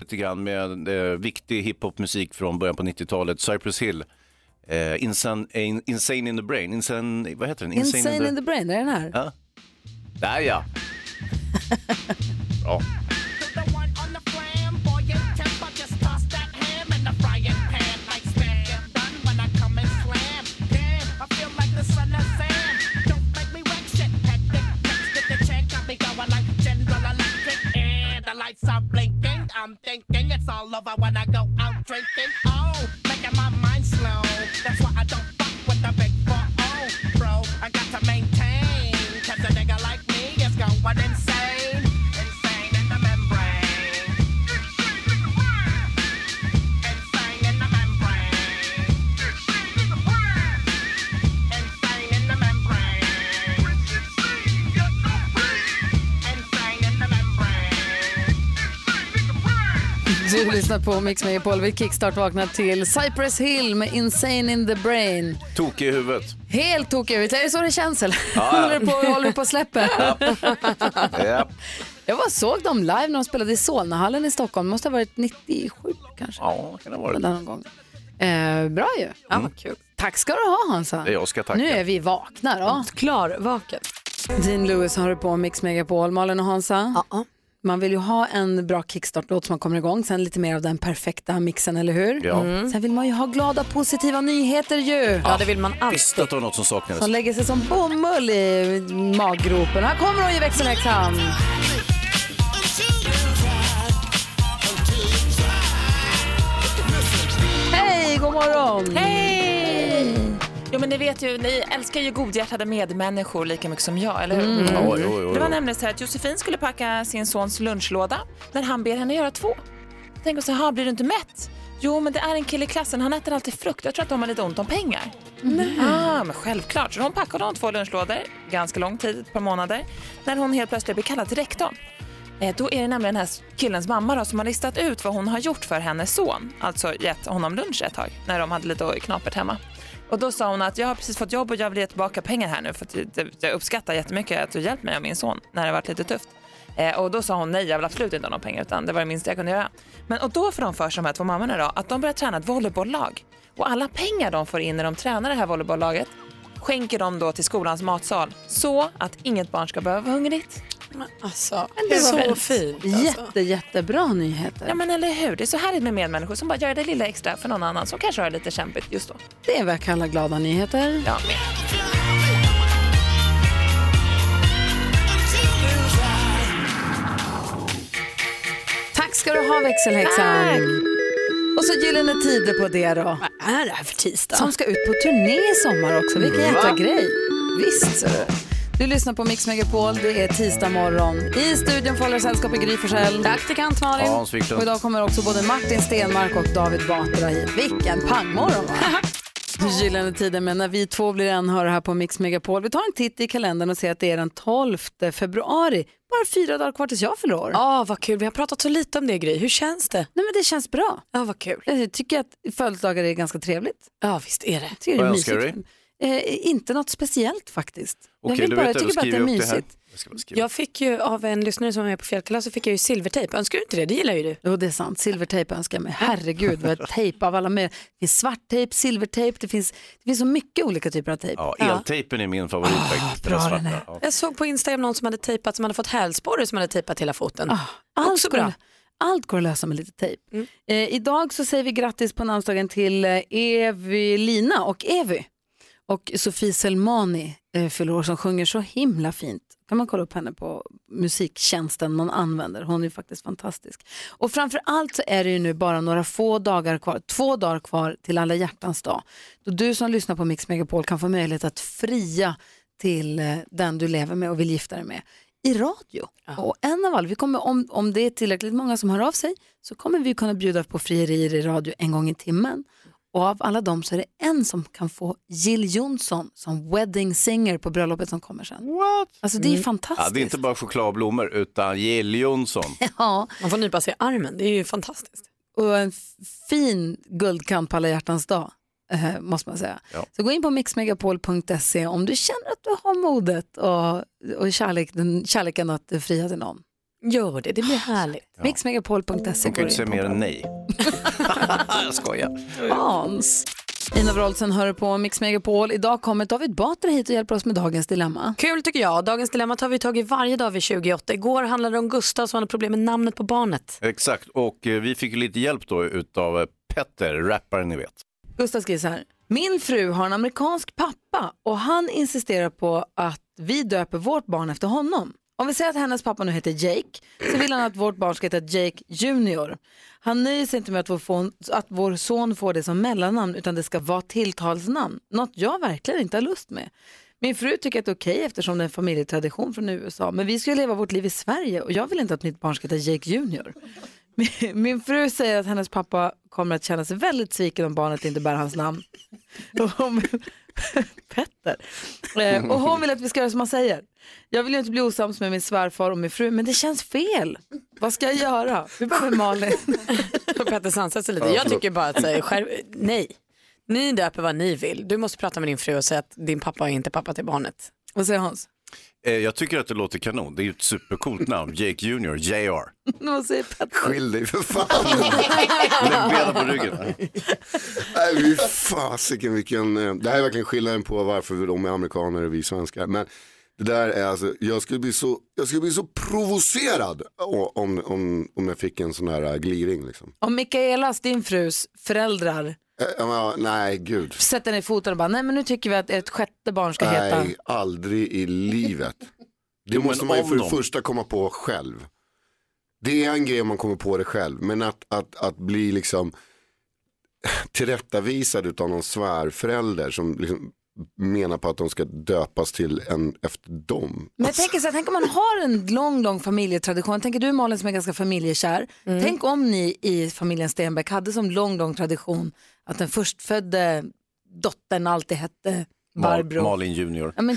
Lite grann med eh, viktig hiphopmusik från början på 90-talet. Cypress Hill, eh, Insane, in, Insane in the Brain, Insane, vad heter den? Insane, in the brain, är den här? Ja. Där ja. Bra. I'm thinking it's all over when I go out drinking. Oh, making my mind slow. That's why I don't Du lyssnar på Mix Megapol. Vi kickstart vaknar till Cypress Hill med Insane in the brain. Tokig i huvudet. Helt tokig ut. Är det så det känns eller? Ja, håller, du på, håller du på att släppa? Ja. Jag var såg dem live när de spelade i Solnahallen i Stockholm. Det måste ha varit 97 kanske. ja, kan det ha varit. Någon gång. Eh, bra ju. Ja, vad kul. Tack ska du ha Hansa. Jag ska tacka. Nu är vi vakna då. Klar, vaken. Dean Lewis har du på Mix Megapol. Malin och Hansa. Ja. Man vill ju ha en bra kickstart-låt som man kommer igång, sen lite mer av den perfekta mixen, eller hur? Ja. Sen vill man ju ha glada, positiva nyheter ju. Ja, det vill man alltid. att det var något som saknades. Som lägger sig som bomull i maggropen. Här kommer hon ju växelhäxan. Hej, god morgon! Hej! Jo men ni vet ju, ni älskar ju godhjärtade medmänniskor lika mycket som jag, eller hur? Mm. Oj, oj, oj, Det var nämligen så här att Josefin skulle packa sin sons lunchlåda när han ber henne göra två. Tänker så här, blir du inte mätt? Jo men det är en kille i klassen, han äter alltid frukt. Jag tror att de har lite ont om pengar. Ah, men självklart. Så hon packade de två lunchlådor, ganska lång tid, ett par månader, när hon helt plötsligt blir kallad till rektorn. Eh, Då är det nämligen den här killens mamma då, som har listat ut vad hon har gjort för hennes son. Alltså gett honom lunch ett tag när de hade lite knapert hemma. Och då sa hon att jag har precis fått jobb och jag vill ge tillbaka pengar här nu för att jag- uppskattar jättemycket att du hjälpt mig och min son när det varit lite tufft. Eh, och då sa hon nej, jag vill absolut inte ha några pengar utan det var det minsta jag kunde göra. Men och då får de för sig de här två mammorna då att de börjar träna ett volleybolllag. Och alla pengar de får in när de tränar det här volleybollaget skänker de då till skolans matsal så att inget barn ska behöva vara hungrigt. Alltså, det var så fint. fint. Alltså. Jätte, jättebra nyheter. Ja men eller hur, det är så härligt med medmänniskor som bara gör det lilla extra för någon annan som kanske har det lite kämpigt just då. Det är vad jag kallar glada nyheter. Ja. Tack ska du ha växelhäxan. Och så Gyllene Tider på det då. Vad är det här för tisdag? Som ska ut på turné i sommar också. Vilken jäkla grej. Visst ser du. Du lyssnar på Mix Megapol. Det är tisdag morgon. I studion får hålla sällskap i Gry Forssell. Praktikant Malin. Hans Wiklund. Och idag kommer också både Martin Stenmark och David Batra hit. Vilken pangmorgon va? Gyllene tider, men när vi två blir en hör här på Mix Megapol. Vi tar en titt i kalendern och ser att det är den 12 februari. Bara fyra dagar kvar tills jag fyller år. Ja, vad kul. Vi har pratat så lite om det, Gry. Hur känns det? Nej, men det känns bra. Ja, vad kul. Jag tycker att födelsedagar är ganska trevligt. Ja, visst är det. Jag tycker det är Vad önskar mysigt. Eh, inte något speciellt faktiskt. Okej, jag vill bara, jag tycker bara att det är mysigt. Jag. Jag fick ju av en lyssnare som var med på fjällkalas så fick jag ju silvertejp. Önskar du inte det? Det gillar ju du. Jo, det är sant. Silvertejp önskar jag mig. Herregud, vad tejp av alla med. Det finns svarttejp, silvertejp, det finns, det finns så mycket olika typer av tejp. Ja, eltejpen är min favorit faktiskt. bra Den är. Ja. Jag såg på Instagram någon som hade tejpat som hade fått hälsporre som hade tejpat hela foten. Ah, allt, går, bra. allt går att lösa med lite tejp. Eh, idag så säger vi grattis på namnsdagen till eh, Evelina och Evy. Och Sofie Selmani eh, fyller år som sjunger så himla fint. kan man kolla upp henne på musiktjänsten man använder. Hon är faktiskt fantastisk. Och framför allt så är det ju nu bara några få dagar kvar, två dagar kvar till alla hjärtans dag. Då du som lyssnar på Mix Megapol kan få möjlighet att fria till eh, den du lever med och vill gifta dig med i radio. Och en av alla, vi kommer, om, om det är tillräckligt många som hör av sig så kommer vi kunna bjuda på frierier i radio en gång i timmen. Och av alla dem så är det en som kan få Jill Johnson som wedding singer på bröllopet som kommer sen. What? Alltså det är Mm. fantastiskt. Ja, det är inte bara chokladblommor utan Jill Johnson. Ja. Man får nypa sig i armen, det är ju fantastiskt. Och en fin guldkant på alla hjärtans dag, eh, måste man säga. Ja. Så gå in på mixmegapol.se om du känner att du har modet och, och kärlek, den, kärleken att fria till någon. Gör det, det blir härligt. Mixmegapol.se De kan inte säga mer än nej. Jag skojar. Hans. Ina Wroldsen hör på Mix Megapol. Idag kommer David Batra hit och hjälper oss med dagens dilemma. Kul tycker jag. Dagens dilemma tar vi tag i varje dag vid 28. Igår handlade det om Gustav som hade problem med namnet på barnet. Exakt, och eh, vi fick lite hjälp då utav eh, Petter, rapparen ni vet. Gustav skriver så här. Min fru har en amerikansk pappa och han insisterar på att vi döper vårt barn efter honom. Om vi säger att hennes pappa nu heter Jake så vill han att vårt barn ska heta Jake Junior. Han nöjer sig inte med att vår, fon, att vår son får det som mellannamn utan det ska vara tilltalsnamn. Något jag verkligen inte har lust med. Min fru tycker att det är okej eftersom det är en familjetradition från USA men vi ska ju leva vårt liv i Sverige och jag vill inte att mitt barn ska heta Jake Junior. Min, min fru säger att hennes pappa kommer att känna sig väldigt sviken om barnet inte bär hans namn. Och hon, Petter. Eh, och hon vill att vi ska göra som han säger. Jag vill ju inte bli osams med min svärfar och min fru, men det känns fel. Vad ska jag göra? Vi behöver Malin. Petter sansar sig lite. Ja, jag tycker bara att säga, skärp, nej. Ni döper vad ni vill. Du måste prata med din fru och säga att din pappa är inte pappa till barnet. Vad säger Hans? Eh, Jag tycker att det låter kanon, det är ju ett supercoolt namn, Jake Junior, JR. Vad säger Petter? Skill dig för fan. Lägg benen på ryggen. Nej, fy fasiken vilken, eh, det här är verkligen skillnaden på varför de är amerikaner och vi svenskar. Men det där är alltså, jag skulle bli så, jag skulle bli så provocerad om, om, om jag fick en sån här eh, gliring. Liksom. Om Mikaelas, din frus föräldrar, ja, nej, gud. sätter ner foten och bara, nej men nu tycker vi att ett sjätte barn ska heta... Nej, aldrig i livet. Det Jo, måste man ju för det de- första komma på själv. Det är en grej om man kommer på det själv, men att, att, att bli liksom tillrättavisad av någon svärförälder som liksom menar på att de ska döpas till en efter dem. Men jag tänker så här, tänk om man har en lång, lång familjetradition. Tänker du Malin som är ganska familjekär. Tänk om ni i familjen Stenbeck hade som lång, lång tradition att den förstfödde dottern alltid hette Barbro. Malin Junior. Ja, men,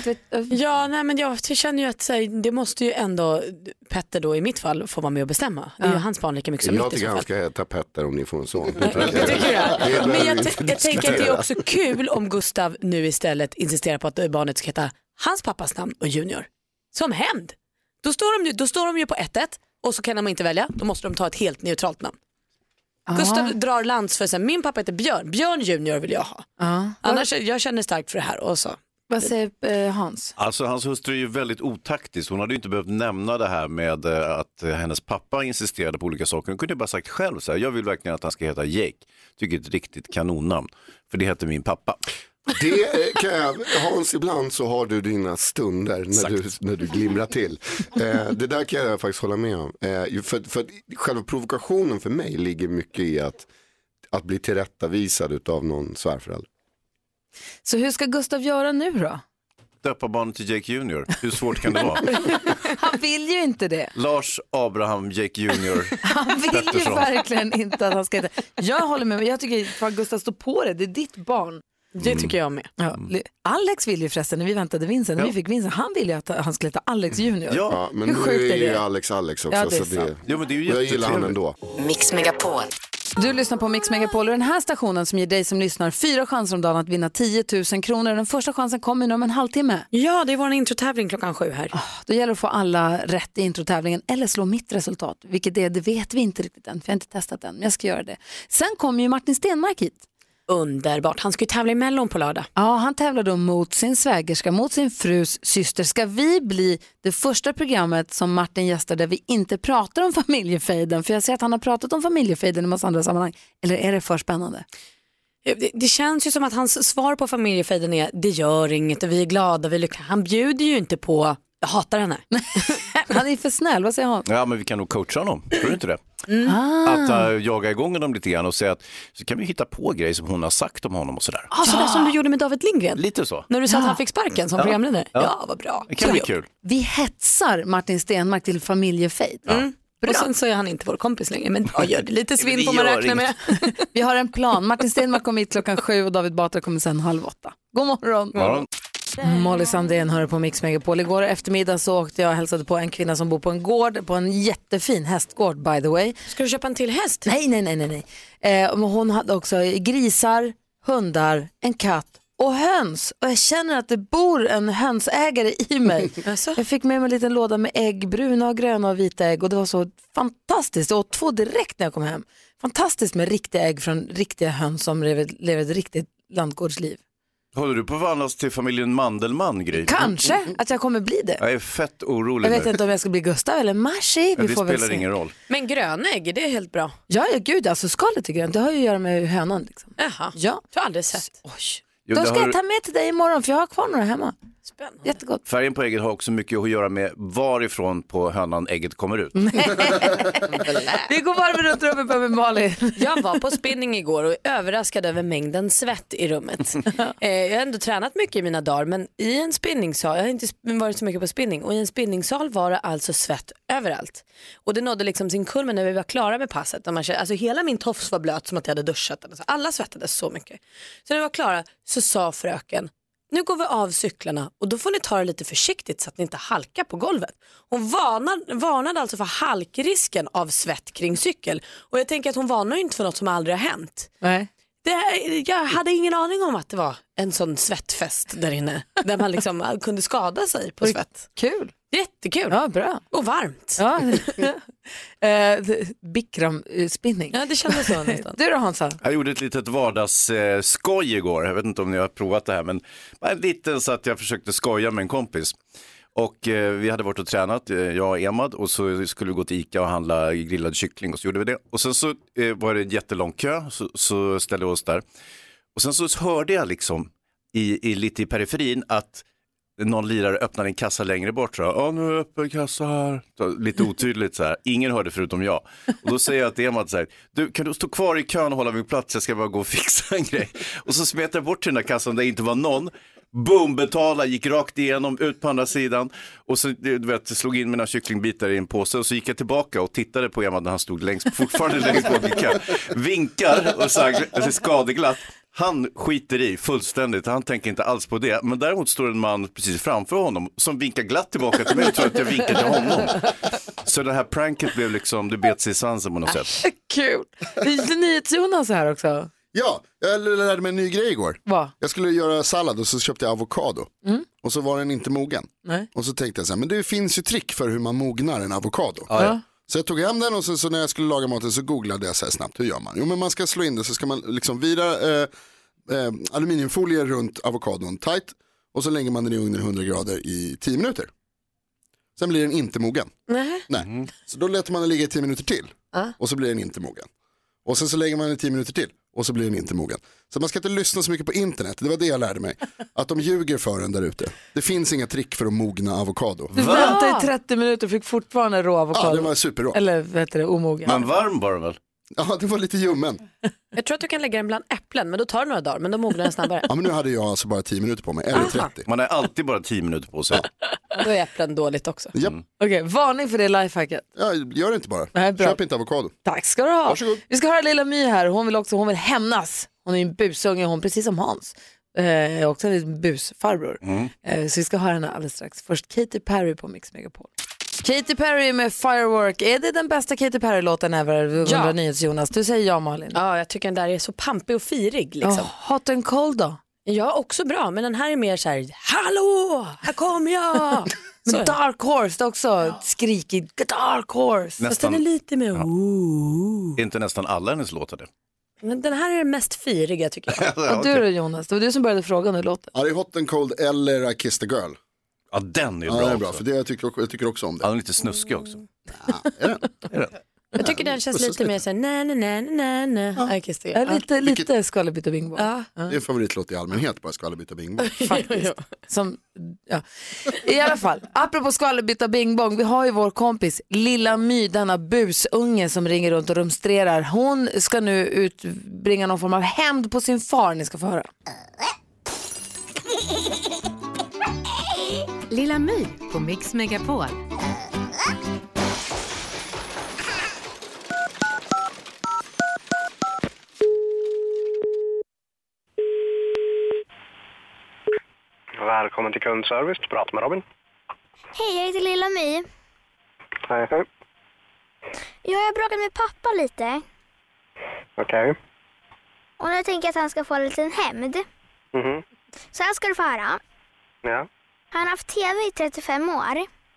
Ja, nej, men jag känner ju att här, det måste ju ändå Petter då i mitt fall få vara med och bestämma. Det är ju hans barn lika mycket som Jag mitt i tycker han ska heta Petter om ni får en son. Men jag, jag tänker att det är också kul om Gustav nu istället insisterar på att barnet ska heta hans pappas namn och Junior. Som hämnd. Då står de, ju- då står de ju på 1-1 och så kan de inte välja. Då måste de ta ett helt neutralt namn. Gustav drar lans för sig, min pappa heter Björn, Björn Junior vill jag ha. Ja. Annars, jag känner starkt för det här. Och så. Vad säger eh, Hans? Alltså hans hustru är ju väldigt otaktisk. Hon hade ju inte behövt nämna det här med eh, att eh, hennes pappa insisterade på olika saker. Hon kunde ju bara sagt själv så här, jag vill verkligen att han ska heta Jake. Tycker det är ett riktigt kanonnamn. För det heter min pappa. Det eh, kan jag, Hans, ibland så har du dina stunder när du, när du glimrar till. Eh, det där kan jag faktiskt hålla med om. Eh, för, för själva provokationen för mig ligger mycket i att, att bli tillrättavisad av någon svärförälder. Så hur ska Gustav göra nu då? Döpa barnet till Jake Junior. Hur svårt kan det vara? Han vill ju inte det. Lars Abraham Jake Junior. Han vill ju Pettersson. verkligen inte att han ska heta. Jag håller med, jag tycker att Gustav står på det, det är ditt barn. Det tycker jag med. Ja, Alex vill ju förresten, när vi väntade Vincent, när vi fick Vincent, han ville ju att han skulle heta Alex Junior. Ja, men Hur nu sjukt är är ju det? Alex Alex också. Ja, det är så det, sant. Jo, men det är ju jag gillar han jättetrevligt. ändå. Mix Megapol. Du lyssnar på Mix Megapol och den här stationen som ger dig som lyssnar fyra chanser om dagen att vinna 10 000 kronor. Den första chansen kommer nu om en halvtimme. Ja, det är vår introtävling klockan sju här. Då gäller det att få alla rätt i introtävlingen eller slå mitt resultat. Vilket det är, det vet vi inte riktigt än, för jag har inte testat den, men jag ska göra det. Sen kommer ju Martin Stenmark hit. Underbart. Han ska ju tävla i Mellon på lördag. Ja, han tävlar då mot sin svägerska, mot sin frus syster. Ska vi bli det första programmet som Martin gästar där vi inte pratar om familjefejden? För jag ser att han har pratat om familjefejden i massa andra sammanhang. Eller är det för spännande? Det, det känns ju som att hans svar på familjefejden är det gör inget och vi är glada, vi är lyckliga. Han bjuder ju inte på jag hatar henne. Han är för snäll, vad säger han? Ja, men vi kan nog coacha honom. Tror du inte det? Ah. Att uh, jaga igång honom lite grann och säga att så kan vi hitta på grejer som hon har sagt om honom och sådär. Ah, sådär som du gjorde med David Lindgren. Lite så. När du sa Ja. att han fick sparken som Ja. programledare. Ja. Ja. vad bra. Det kan bli kul. Vi hetsar Martin Stenmark till familjefejd. Och sen så är han inte vår kompis längre. Men jag gör det lite svinn får man räkna med. Vi har en plan. Martin Stenmark kommer hit klockan sju och David Batra kommer sen halv åtta. God morgon. Ja. Molly Sandén hör på Mix Megapol. Igår eftermiddag så åkte jag och hälsade på en kvinna som bor på en gård, på en jättefin hästgård by the way. Ska du köpa en till häst? Nej, nej, nej, nej. nej. Eh, hon hade också grisar, hundar, en katt och höns. Och jag känner att det bor en hönsägare i mig. Jag fick med mig en liten låda med ägg, bruna, och gröna och vita ägg och det var så fantastiskt. Jag åt två direkt när jag kom hem. Fantastiskt med riktiga ägg från riktiga höns som lever, lever ett riktigt lantgårdsliv. Håller du på att förvandlas till familjen Mandelmann, Gry? Kanske att jag kommer bli det. Jag är fett orolig Jag vet nu. inte om jag ska bli Gustav eller Marci. Men Vi det får väl spelar se. ingen roll. Men gröna ägg, det är helt bra. Ja, ja, gud, alltså skalet är grönt. Det har ju att göra med hönan. Liksom. Jaha, Ja. jag har aldrig sett. Oj. Jo, De det ska har- jag ta med till dig imorgon för jag har kvar några hemma. Spännande. Jättegott. Färgen på ägget har också mycket att göra med varifrån på hönan ägget kommer ut. Vi går varvet runt rummet med Malin. Jag var på spinning igår och är överraskad över mängden svett i rummet. Eh, jag har ändå tränat mycket i mina dagar men i en spinningsal, jag har inte varit så mycket på spinning och i en spinningsal var det alltså svett överallt. Och det nådde liksom sin kulmen när vi var klara med passet. När man kände, alltså hela min tofs var blöt som att jag hade duschat. Alltså, alla svettades så mycket. Så när vi var klara så sa fröken nu går vi av cyklarna och då får ni ta det lite försiktigt så att ni inte halkar på golvet. Hon varnade, varnade alltså för halkrisken av svett kring cykel. Och jag tänker att hon varnar ju inte för något som aldrig har hänt. Nej. Det, jag hade ingen aning om att det var en sån svettfest där inne. Där man liksom kunde skada sig på svett. Kul. Jättekul. Ja, bra. Och varmt. Ja. eh, Bikram eh, spinning. Ja, det kändes så nästan. Du då Hansa? Jag gjorde ett litet vardagsskoj igår. Jag vet inte om ni har provat det här, men bara en liten så att jag försökte skoja med en kompis. Och eh, vi hade varit och tränat, eh, jag och Emad, och så skulle vi gå till Ica och handla grillad kyckling och så gjorde vi det. Och sen så eh, var det en jättelång kö, så, så ställde vi oss där. Och sen så hörde jag liksom i, i, lite i periferin att någon lirare öppnade en kassa längre bort. Så, ja, nu är öppen kassa här. Så, lite otydligt så här. Ingen hörde förutom jag. Och då säger jag till Emad så här, du kan du stå kvar i kön och hålla min plats, jag ska bara gå och fixa en grej. Och så smet jag bort till den där kassan där det inte var någon. Boom, betala, gick rakt igenom, ut på andra sidan. Och så du vet, slog in mina kycklingbitar i en påse och så gick jag tillbaka och tittade på Emma när han stod längst, fortfarande längst bak i kön. Vinkar och sa skadeglatt. Han skiter i fullständigt, han tänker inte alls på det. Men däremot står en man precis framför honom som vinkar glatt tillbaka till mig och tror att jag vinkar till honom. Så det här pranket blev liksom, det bet sig i svansen på något sätt. Kul. Det är här också. Ja, jag lärde mig en ny grej igår. Vad? Jag skulle göra sallad och så köpte jag avokado. Mm. Och så var den inte mogen. Nej. Och så tänkte jag så här, men det finns ju trick för hur man mognar en avokado. Ja. Så jag tog hem den och så, så när jag skulle laga maten så googlade jag så här snabbt, hur gör man? Jo men man ska slå in det så ska man liksom vira eh, eh, aluminiumfolie runt avokadon tight och så lägger man den i ugnen 100 grader i 10 minuter. Sen blir den inte mogen. Nej. Nej. Så då låter man den ligga i 10 minuter till Ja. och så blir den inte mogen. Och sen så lägger man den i 10 minuter till och så blir den inte mogen. Så man ska inte lyssna så mycket på internet, det var det jag lärde mig. Att de ljuger för en där ute. Det finns inga trick för att mogna avokado. Du väntade i 30 minuter och fick fortfarande rå avokado. Ja, det var superrå. Eller vad heter det, omogen. Men varm var den väl? Ja, det var lite ljummen. Jag tror att du kan lägga den bland äpplen men då tar det några dagar men då mognar den snabbare. Ja, men nu hade jag alltså bara 10 minuter på mig, eller 30. Man är alltid bara 10 minuter på sig. Då är äpplen dåligt också. Japp. Okej, varning för det lifehacket. Ja, gör det inte bara. Nej, bra. Köp inte avokado. Tack ska du ha. Varsågod. Vi ska höra Lilla My här. Hon vill också hon vill hämnas. Hon är ju en busunge, hon precis som Hans. Eh, också en liten busfarbror. Eh, så vi ska höra henne alldeles strax. Först Katy Perry på Mix Megapol. Katy Perry med Firework. Är det den bästa Katy Perry-låten ever? Ja. NyhetsJonas. Du säger ja Malin. Ja, jag tycker den där är så pampig och firig. Liksom. Oh, hot and cold då? Ja, också bra, men den här är mer så här, hallå, här kommer jag. Men Dark Horse, det är också skrikigt. Dark Horse. fast den Nästan, är lite mer, ooh. är inte nästan alla hennes låtar det? Men den här är den mest firiga tycker jag. Och du då Jonas, det var du som började fråga nu låten. Ja, det är Hot and Cold eller I Kissed a Girl. Ja, den är Ja, bra, det är bra, också. för det, jag, tycker, jag tycker också om Han det. är lite snuskig också. Jag tycker den känns lite mer så här, na na na na na na. Ja. Ja, lite lite skvallerbytta bingo. Ja. Det är en favoritlåt i allmänhet, bara skvallerbytta faktiskt. Som, ja. I alla fall, apropå skvallerbytta bing bong, vi har ju vår kompis Lilla My, denna busunge som ringer runt och rumstrerar. Hon ska nu utbringa någon form av hämnd på sin far, ni ska få höra. Lilla My på Mix Megapol. Välkommen till kundservice. Du pratar med Robin. Hej, jag heter Lilla My. Hej, hej. Jag har bråkat med pappa lite. Okej. Okay. Och nu tänker jag att han ska få en liten hämnd. Mm -hmm. Så här ska du få höra. Ja. Han har haft TV i 35 år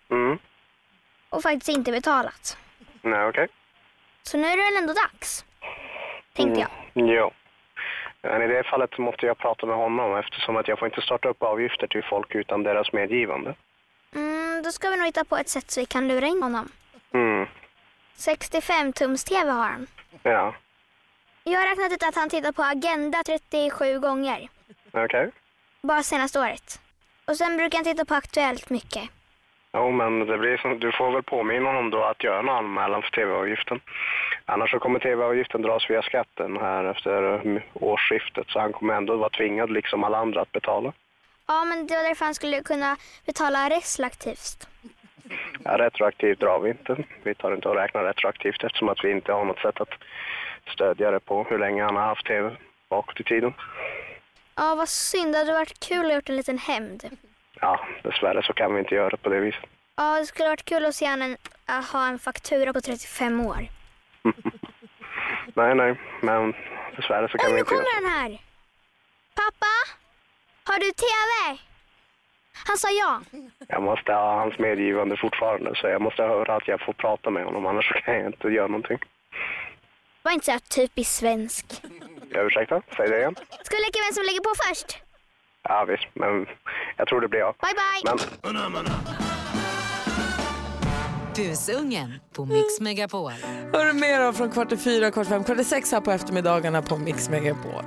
Mm. och faktiskt inte betalat. Nej, okej. Så nu är det väl ändå dags, tänkte jag. Mm. Jo. Men i det fallet så måste jag prata med honom eftersom att jag får inte starta upp avgifter till folk utan deras medgivande. Mm, då ska vi nog hitta på ett sätt så vi kan lura in honom. Mm. 65 tums TV har han. Ja. Jag har räknat ut att han tittar på Agenda 37 gånger, Okej. bara senaste året. Och sen brukar han titta på Aktuellt mycket. Jo, men det blir som, du får väl påminna honom då att göra en anmälan för tv-avgiften. Annars så kommer tv-avgiften dras via skatten här efter eh, årsskiftet så han kommer ändå vara tvingad liksom alla andra att betala. Ja, men det var därför han skulle kunna betala retroaktivt. Ja, retroaktivt drar vi inte. Vi tar inte och räknar retroaktivt eftersom att vi inte har något sätt att stödja det på hur länge han har haft tv bakåt i tiden. Ja, vad synd. Det hade varit kul att gjort en liten hämnd. Ja, dessvärre så kan vi inte göra på det viset. Ja, det skulle varit kul att se honom äh, ha en faktura på 35 år. Nej, nej, men dessvärre så kan Oj, vi nu inte göra kommer den här. Pappa, har du TV? Han sa ja. Jag måste ha hans medgivande fortfarande så jag måste höra att jag får prata med honom annars kan jag inte göra någonting. Var inte så här typiskt svensk. Jag ursäkta, säg det igen. Ska vi leka vem som lägger på först? Ja visst, men jag tror det blir jag. Bye, bye. Men... Busungen på Mix Megapol. Hör du mer av från kvart i fyra, kvart i fem, kvart i sex här på eftermiddagarna på Mix Megapol.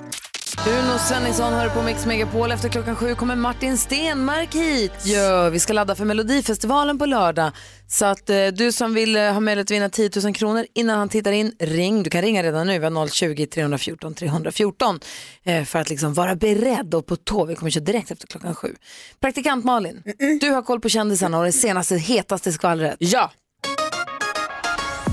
Uno Svenningsson hör på Mix Megapol. Efter klockan sju kommer Martin Stenmark hit. Ja, vi ska ladda för Melodifestivalen på lördag. Så att eh, du som vill eh, ha möjlighet att vinna 10 000 kronor innan han tittar in, ring. Du kan ringa redan nu, vi har 020 314 314 eh, för att liksom vara beredd och på tå. Vi kommer köra direkt efter klockan sju. Praktikant Malin, du har koll på kändisarna och det senaste hetaste skvallret. Ja.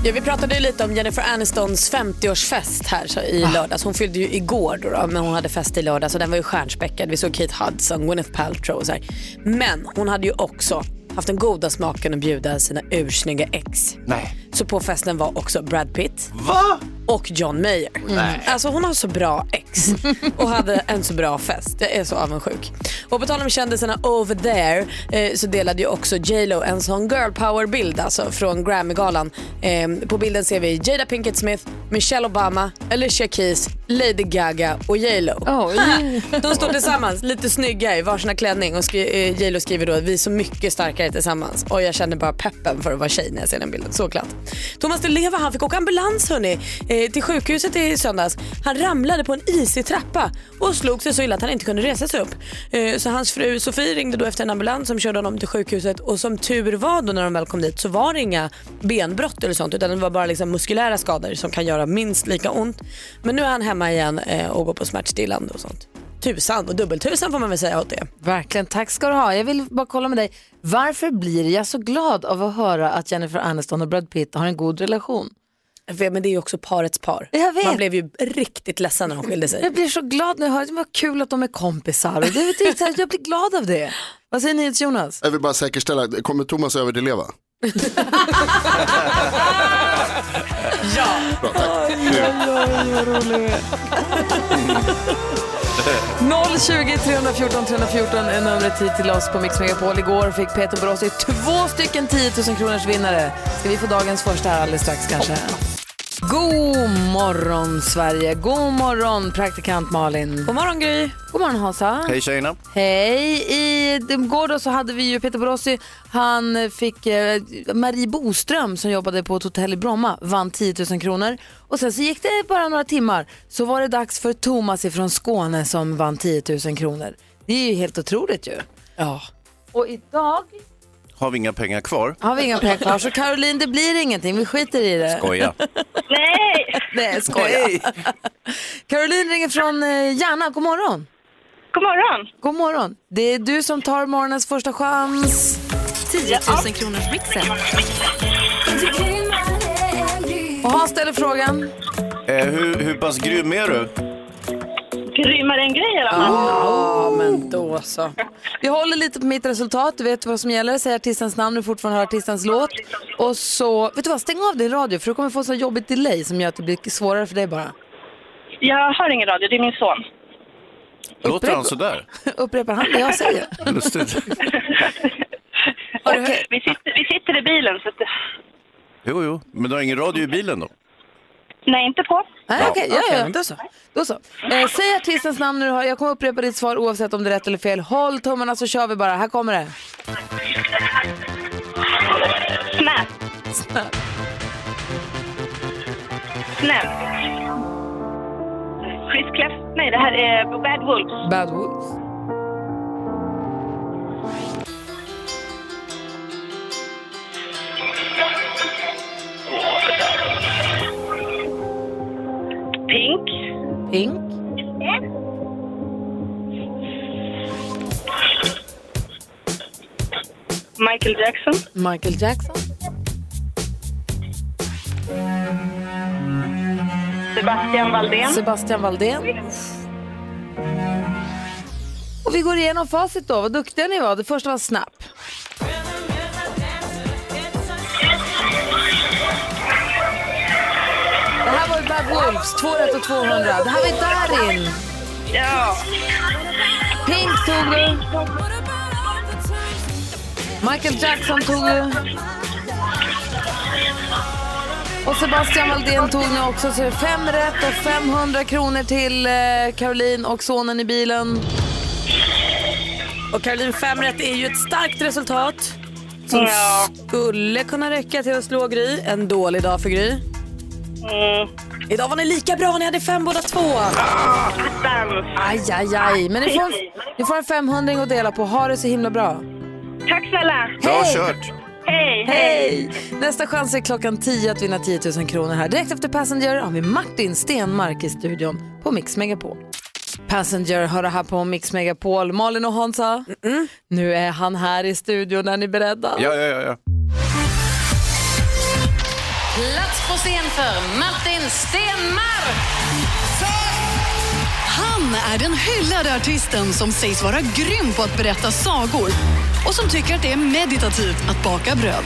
Ja, vi pratade ju lite om Jennifer Anistons 50-årsfest här i lördags. Hon fyllde ju igår då, då, men hon hade fest i lördags och den var ju stjärnspäckad. Vi såg Kate Hudson, Gwyneth Paltrow och så här. Men hon hade ju också haft den goda smaken att bjuda sina ursnygga ex. Nej. Så på festen var också Brad Pitt. Va? Och John Mayer. Nej. Alltså hon har så bra ex och hade en så bra fest. Jag är så avundsjuk. Och på tal om kändisarna over there eh, så delade ju också J Lo en sån girl power bild alltså från Grammy-galan. Eh, på bilden ser vi Jada Pinkett Smith, Michelle Obama, Alicia Keys, Lady Gaga och J Lo. De står tillsammans lite snygga i varsina klänning och skri- eh, J Lo skriver då vi är så mycket starkare tillsammans. Och jag känner bara peppen för att vara tjej när jag ser den bilden. Så glatt. Thomas Di Leva han fick åka ambulans hörni, eh, Eh, till sjukhuset i söndags. Han ramlade på en isig trappa och slog sig så illa att han inte kunde resa sig upp. Eh, så hans fru Sofie ringde då efter en ambulans som körde honom till sjukhuset och som tur var då när de väl kom dit så var det inga benbrott eller sånt utan det var bara liksom muskulära skador som kan göra minst lika ont. Men nu är han hemma igen eh, och går på smärtstillande och sånt. Tusan och dubbeltusan får man väl säga åt det. Verkligen, tack ska du ha. Jag vill bara kolla med dig, varför blir jag så glad av att höra att Jennifer Aniston och Brad Pitt har en god relation? Men det är ju också parets par. Jag vet. Man blev ju riktigt ledsen när de skilde sig. Jag blir så glad när jag hör det. Vad kul att de är kompisar. Och det, det, är så här, jag blir glad av det. Vad säger ni Jonas? Jag vill bara säkerställa, kommer Thomas över till leva? Ja. Bra, tack. 020 314 314 är numret hit till oss på Mix Megapol. Igår fick Peter Borossi två stycken 10 000 kronors vinnare. Ska vi få dagens första här alldeles strax kanske? God morgon Sverige, god morgon praktikant Malin. God morgon Gry. God morgon Hansa. Hej tjejerna. Hej! I igår då så hade vi ju Peter Borossi, han fick eh, Marie Boström som jobbade på ett hotell i Bromma, vann 10 000 kronor. Och sen så gick det bara några timmar så var det dags för Thomas ifrån Skåne som vann 10 000 kronor. Det är ju helt otroligt ju. Ja. Och idag Har vi inga pengar kvar? har vi inga pengar kvar så Caroline det blir ingenting, vi skiter i det. Skoja. Nej! Nej, skoja. Caroline ringer från eh, Järna, god morgon. God morgon. God morgon. Det är du som tar morgonens första chans. 10 000 kronors mixen. Och Hans ställer frågan. Eh, hur, hur pass grym är du? Grymmare än grej i alla fall. Ja, men då så. Vi håller lite på mitt resultat, du vet vad som gäller. Säg artistens namn, du fortfarande hör artistens låt. Och så, vet du vad, stäng av din radio för du kommer få så jobbigt delay som gör att det blir svårare för dig bara. Jag hör ingen radio, det är min son. Låter han sådär? Upprepar han det jag säger? Lustigt. Okej, vi, sitter, vi sitter i bilen så att... Jo, jo, men du har ingen radio i bilen då? Nej, inte på. Nej, Ja. okej, ja, ja, men då så. Då så. Eh, säg artistens namn när du hör. Jag kommer upprepa ditt svar oavsett om det är rätt eller fel. Håll tummarna så kör vi bara. Här kommer det. Snap. Snap. Snap. Chris Clef. Nej, det här är Bad Wolves. Bad Wolves. Pink. Pink. Michael Jackson. Michael Jackson. Sebastian Valdén. Sebastian Valdén. Och vi går igenom facit då. Vad duktiga ni var. Det första var Snap. Bad Wolves, 2 rätt och 200. Det här var Darin. Ja. Pink tog du. Michael Jackson tog du. Och Sebastian Valdén tog ni också. Så det är fem rätt och 500 kronor till eh, Caroline och sonen i bilen. Och Caroline, fem rätt är ju ett starkt resultat. Som Ja. skulle kunna räcka till att slå Gry. En dålig dag för Gry. Mm. Idag var ni lika bra, ni hade fem båda två. Aj, aj, aj. Men ni får, ni får en 500 att dela på. Ha det så himla bra. Tack snälla. Bra Hej. kört. Hej. Hej! Nästa chans är klockan 10 att vinna 10 000 kronor här. Direkt efter Passenger har vi Martin Stenmark i studion på Mix Megapol. Passenger hör det här på Mix Megapol. Malin och Hansa, nu är han här i studion. Är ni beredda? Ja, ja, ja. ja. Scen för Martin Stenmark. Han är den hyllade artisten som sägs vara grym på att berätta sagor och som tycker att det är meditativt att baka bröd.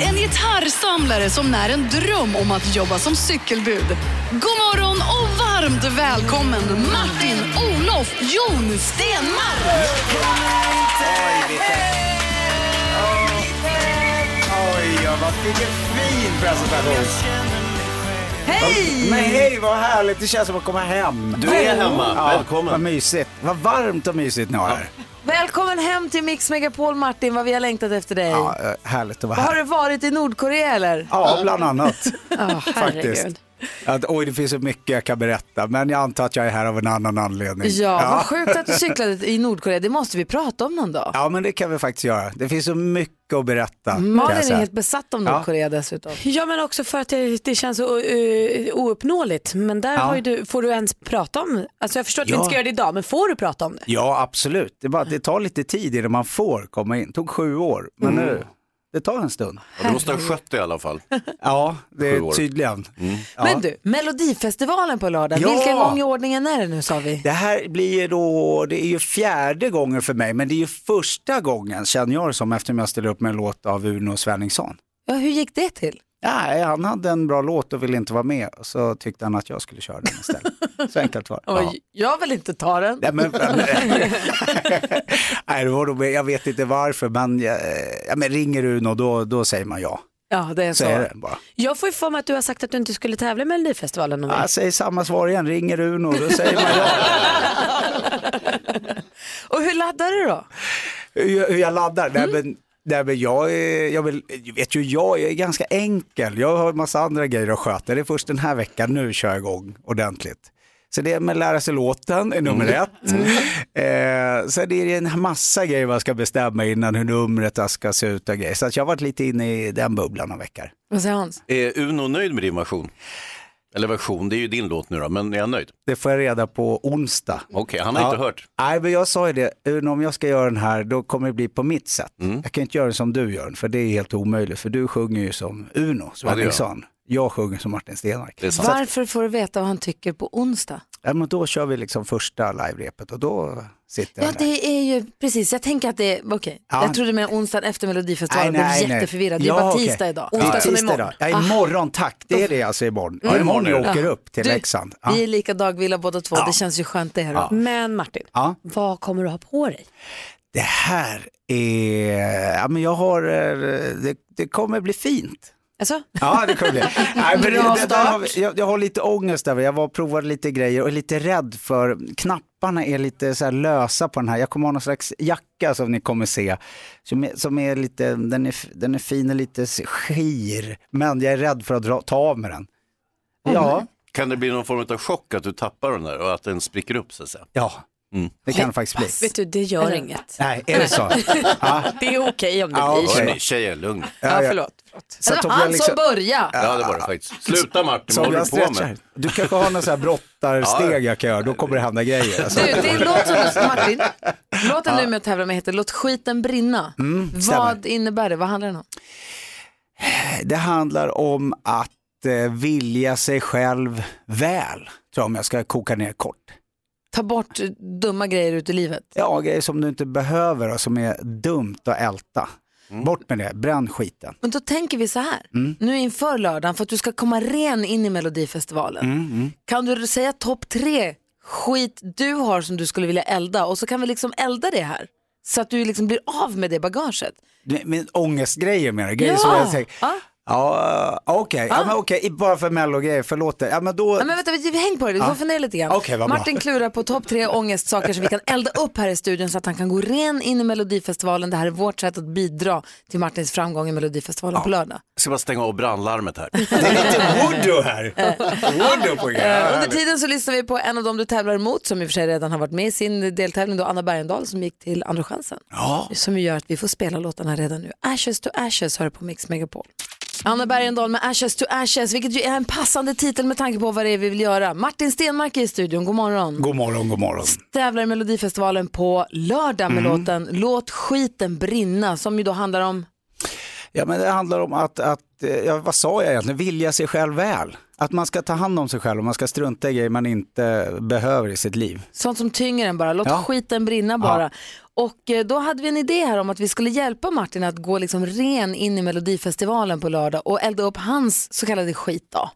En gitarrsamlare som när en dröm om att jobba som cykelbud. God morgon och varmt välkommen Martin Olof Jon Stenmark! Ja, vilken fin presentation. Hej! Men hej, vad härligt. Det känns som att komma hem. Du är hemma. Välkommen. Vad mysigt. Vad varmt och mysigt ni har här. Välkommen hem till Mix Megapol Martin, vad vi har längtat efter dig. Ja, eh, härligt att vara Har här. du varit i Nordkorea eller? Ja, bland annat. Ja, Faktiskt. Att, oj, det finns så mycket jag kan berätta, men jag antar att jag är här av en annan anledning. Ja, vad sjukt att du cyklade i Nordkorea. Det måste vi prata om någon dag. Ja, men det kan vi faktiskt göra. Det finns så mycket att berätta. Malin är helt besatt av Ja. Nordkorea dessutom. Ja men också för att det, det känns så uh, ouppnåeligt. Men där Ja. har ju du, får du ens prata om, alltså jag förstår att vi Ja. inte ska göra det idag, men får du prata om det? Ja, absolut. Det, bara, det tar lite tid innan man får komma in. Det tog sju år, men Mm. nu, det tar en stund. Ja, du måste ha skött det i alla fall. Ja, det är tydligen. Ja. Men du, Melodifestivalen på lördag, Ja. vilken gång i ordningen är det nu sa vi? Det här blir ju då, det är ju fjärde gången för mig, men det är ju första gången känner jag det som eftersom jag ställer upp med en låt av Uno Svenningsson. Ja, hur gick det till? Nej, han hade en bra låt och ville inte vara med, så tyckte han att jag skulle köra den istället. Så enkelt var det. Ja. Jag vill inte ta den. Nej, men, nej, det var då, jag vet inte varför, men, eh, ja, men ringer Uno då, då säger man ja. Ja, det är Så så. är det bara. Jag får ju för mig att du har sagt att du inte skulle tävla i Melodifestivalen. Jag säger samma svar igen, ringer Uno, då säger man ja. Och hur laddar du då? hur, hur jag laddar? Nej, men, nej, men jag, är, jag, vill, vet ju, jag är ganska enkel. Jag har en massa andra grejer att sköta. Det är först den här veckan nu kör jag igång ordentligt. Så det är med att lära sig låten är nummer ett. Eh, så det är en massa grejer man ska bestämma innan hur numret ska se ut och grejer. Så att jag har varit lite inne i den bubblan av veckor. Vad säger Hans? Är Uno nöjd med din version? Eller version, det är ju din låt nu då, men är han nöjd? Det får jag reda på onsdag. Okej, han har inte hört. Nej, men jag sa ju det, om jag ska göra den här då kommer det bli på mitt sätt. Mm. Jag kan inte göra den som du gör den, för det är helt omöjligt. För du sjunger ju som Uno Ja, det gör jag. Svenningsson. jag sjunger som Martin Stenmark. Varför får du veta vad han tycker på onsdag? Ja, men då kör vi liksom första live-repet och då sitter Ja, jag där. det är ju precis. Jag tänker att det är, okej. Ja. Jag trodde med onsdagen efter Melodifestivalen. Jag blev jätteförvirrad. Det är Ja, bara okej. tisdag idag. Ja, Onsdag som tisdag imorgon. idag. Ja, imorgon tack. Det är det alltså imorgon. Ja, Mm. imorgon jag Ja. åker upp till Du, Leksand. Ja. Vi är lika dagvilla båda två. Det känns ju skönt det. Då. Ja. Men Martin, Ja. vad kommer du ha på dig? Det här är, ja men jag har, eh, det, det kommer bli fint. Alltså? Ja, det kommer bli. Nej, men det, Bra det, där har start. vi- jag, jag har lite ångest där. Jag var och provade lite grejer och är lite rädd för knapparna är lite så här lösa på den här. Jag kommer ha någon slags jacka som ni kommer se. Som är, som är lite, den är, den är fin och lite skir. Men jag är rädd för att dra, ta av med den. Ja, Kan det bli någon form av chock att du tappar den där och att den spricker upp så att säga? ja. Mm. Det kan det faktiskt bli. Vet du, det gör inget. Nej, är det så? Ja. Det är okej om det Ja, blir så. tjejer, lugn. Ja, förlåt. förlåt. Så jag han liksom- som började. Ja, det var det faktiskt. Sluta Martin, vad håller jag du på med? Du kanske har någon sån här brottarsteg jag kan göra, då kommer det hända grejer. Alltså. Du, det är en låt som Martin, låten du är med och tävlar med heter Låt skiten brinna. Mm. Vad innebär det? Vad handlar den om? Det handlar om att eh, vilja sig själv väl, tror jag om jag ska koka ner kort. Ta bort dumma grejer ut i livet. Ja, grejer som du inte behöver och som är dumt att älta. Bort med det, bränn skiten. Men då tänker vi så här, Mm. nu inför lördagen för att du ska komma ren in i Melodifestivalen. Mm, mm. Kan du säga topp tre skit du har som du skulle vilja elda och så kan vi liksom elda det här. Så att du liksom blir av med det bagaget. Men ångestgrejer menar du? Grejer Ja. som jag säger. Ja. Ja, okej, ja, men okej, bara för mellogrejer, förlåt. Ja, men då... Nej, men vänta, vi- vi häng på det, du får Ja. fundera lite grann. Bra. Martin klurar på topp tre ångestsaker som vi kan elda upp här i studion så att han kan gå ren in i Melodifestivalen. Det här är vårt sätt att bidra till Martins framgång i Melodifestivalen på lördag. Jag ska bara stänga av brandlarmet här. Det är lite voodoo här. voodoo på Eh, grejer. under tiden så lyssnar vi på en av dem du tävlar emot som i och för sig redan har varit med i sin deltävling, då Anna Bergendahl som gick till Andra chansen. Ja. Som gör att vi får spela låtarna redan nu. Ashes to Ashes hör på Mix Megapol. Anna Bergendahl med Ashes to Ashes, vilket ju är en passande titel med tanke på vad det är vi vill göra. Martin Stenmark är i studion, god morgon. God morgon, god morgon. Tävlar i Melodifestivalen på lördag med Mm. låten Låt skiten brinna som ju då handlar om Ja, men det handlar om att, att eh, ja, vad sa jag egentligen, vilja sig själv väl. Att man ska ta hand om sig själv och man ska strunta i grejer man inte behöver i sitt liv. sånt som tynger en bara. Låt Ja. skiten brinna bara. Och eh, då hade vi en idé här om att vi skulle hjälpa Martin att gå liksom ren in i Melodifestivalen på lördag och elda upp hans så kallade skit då.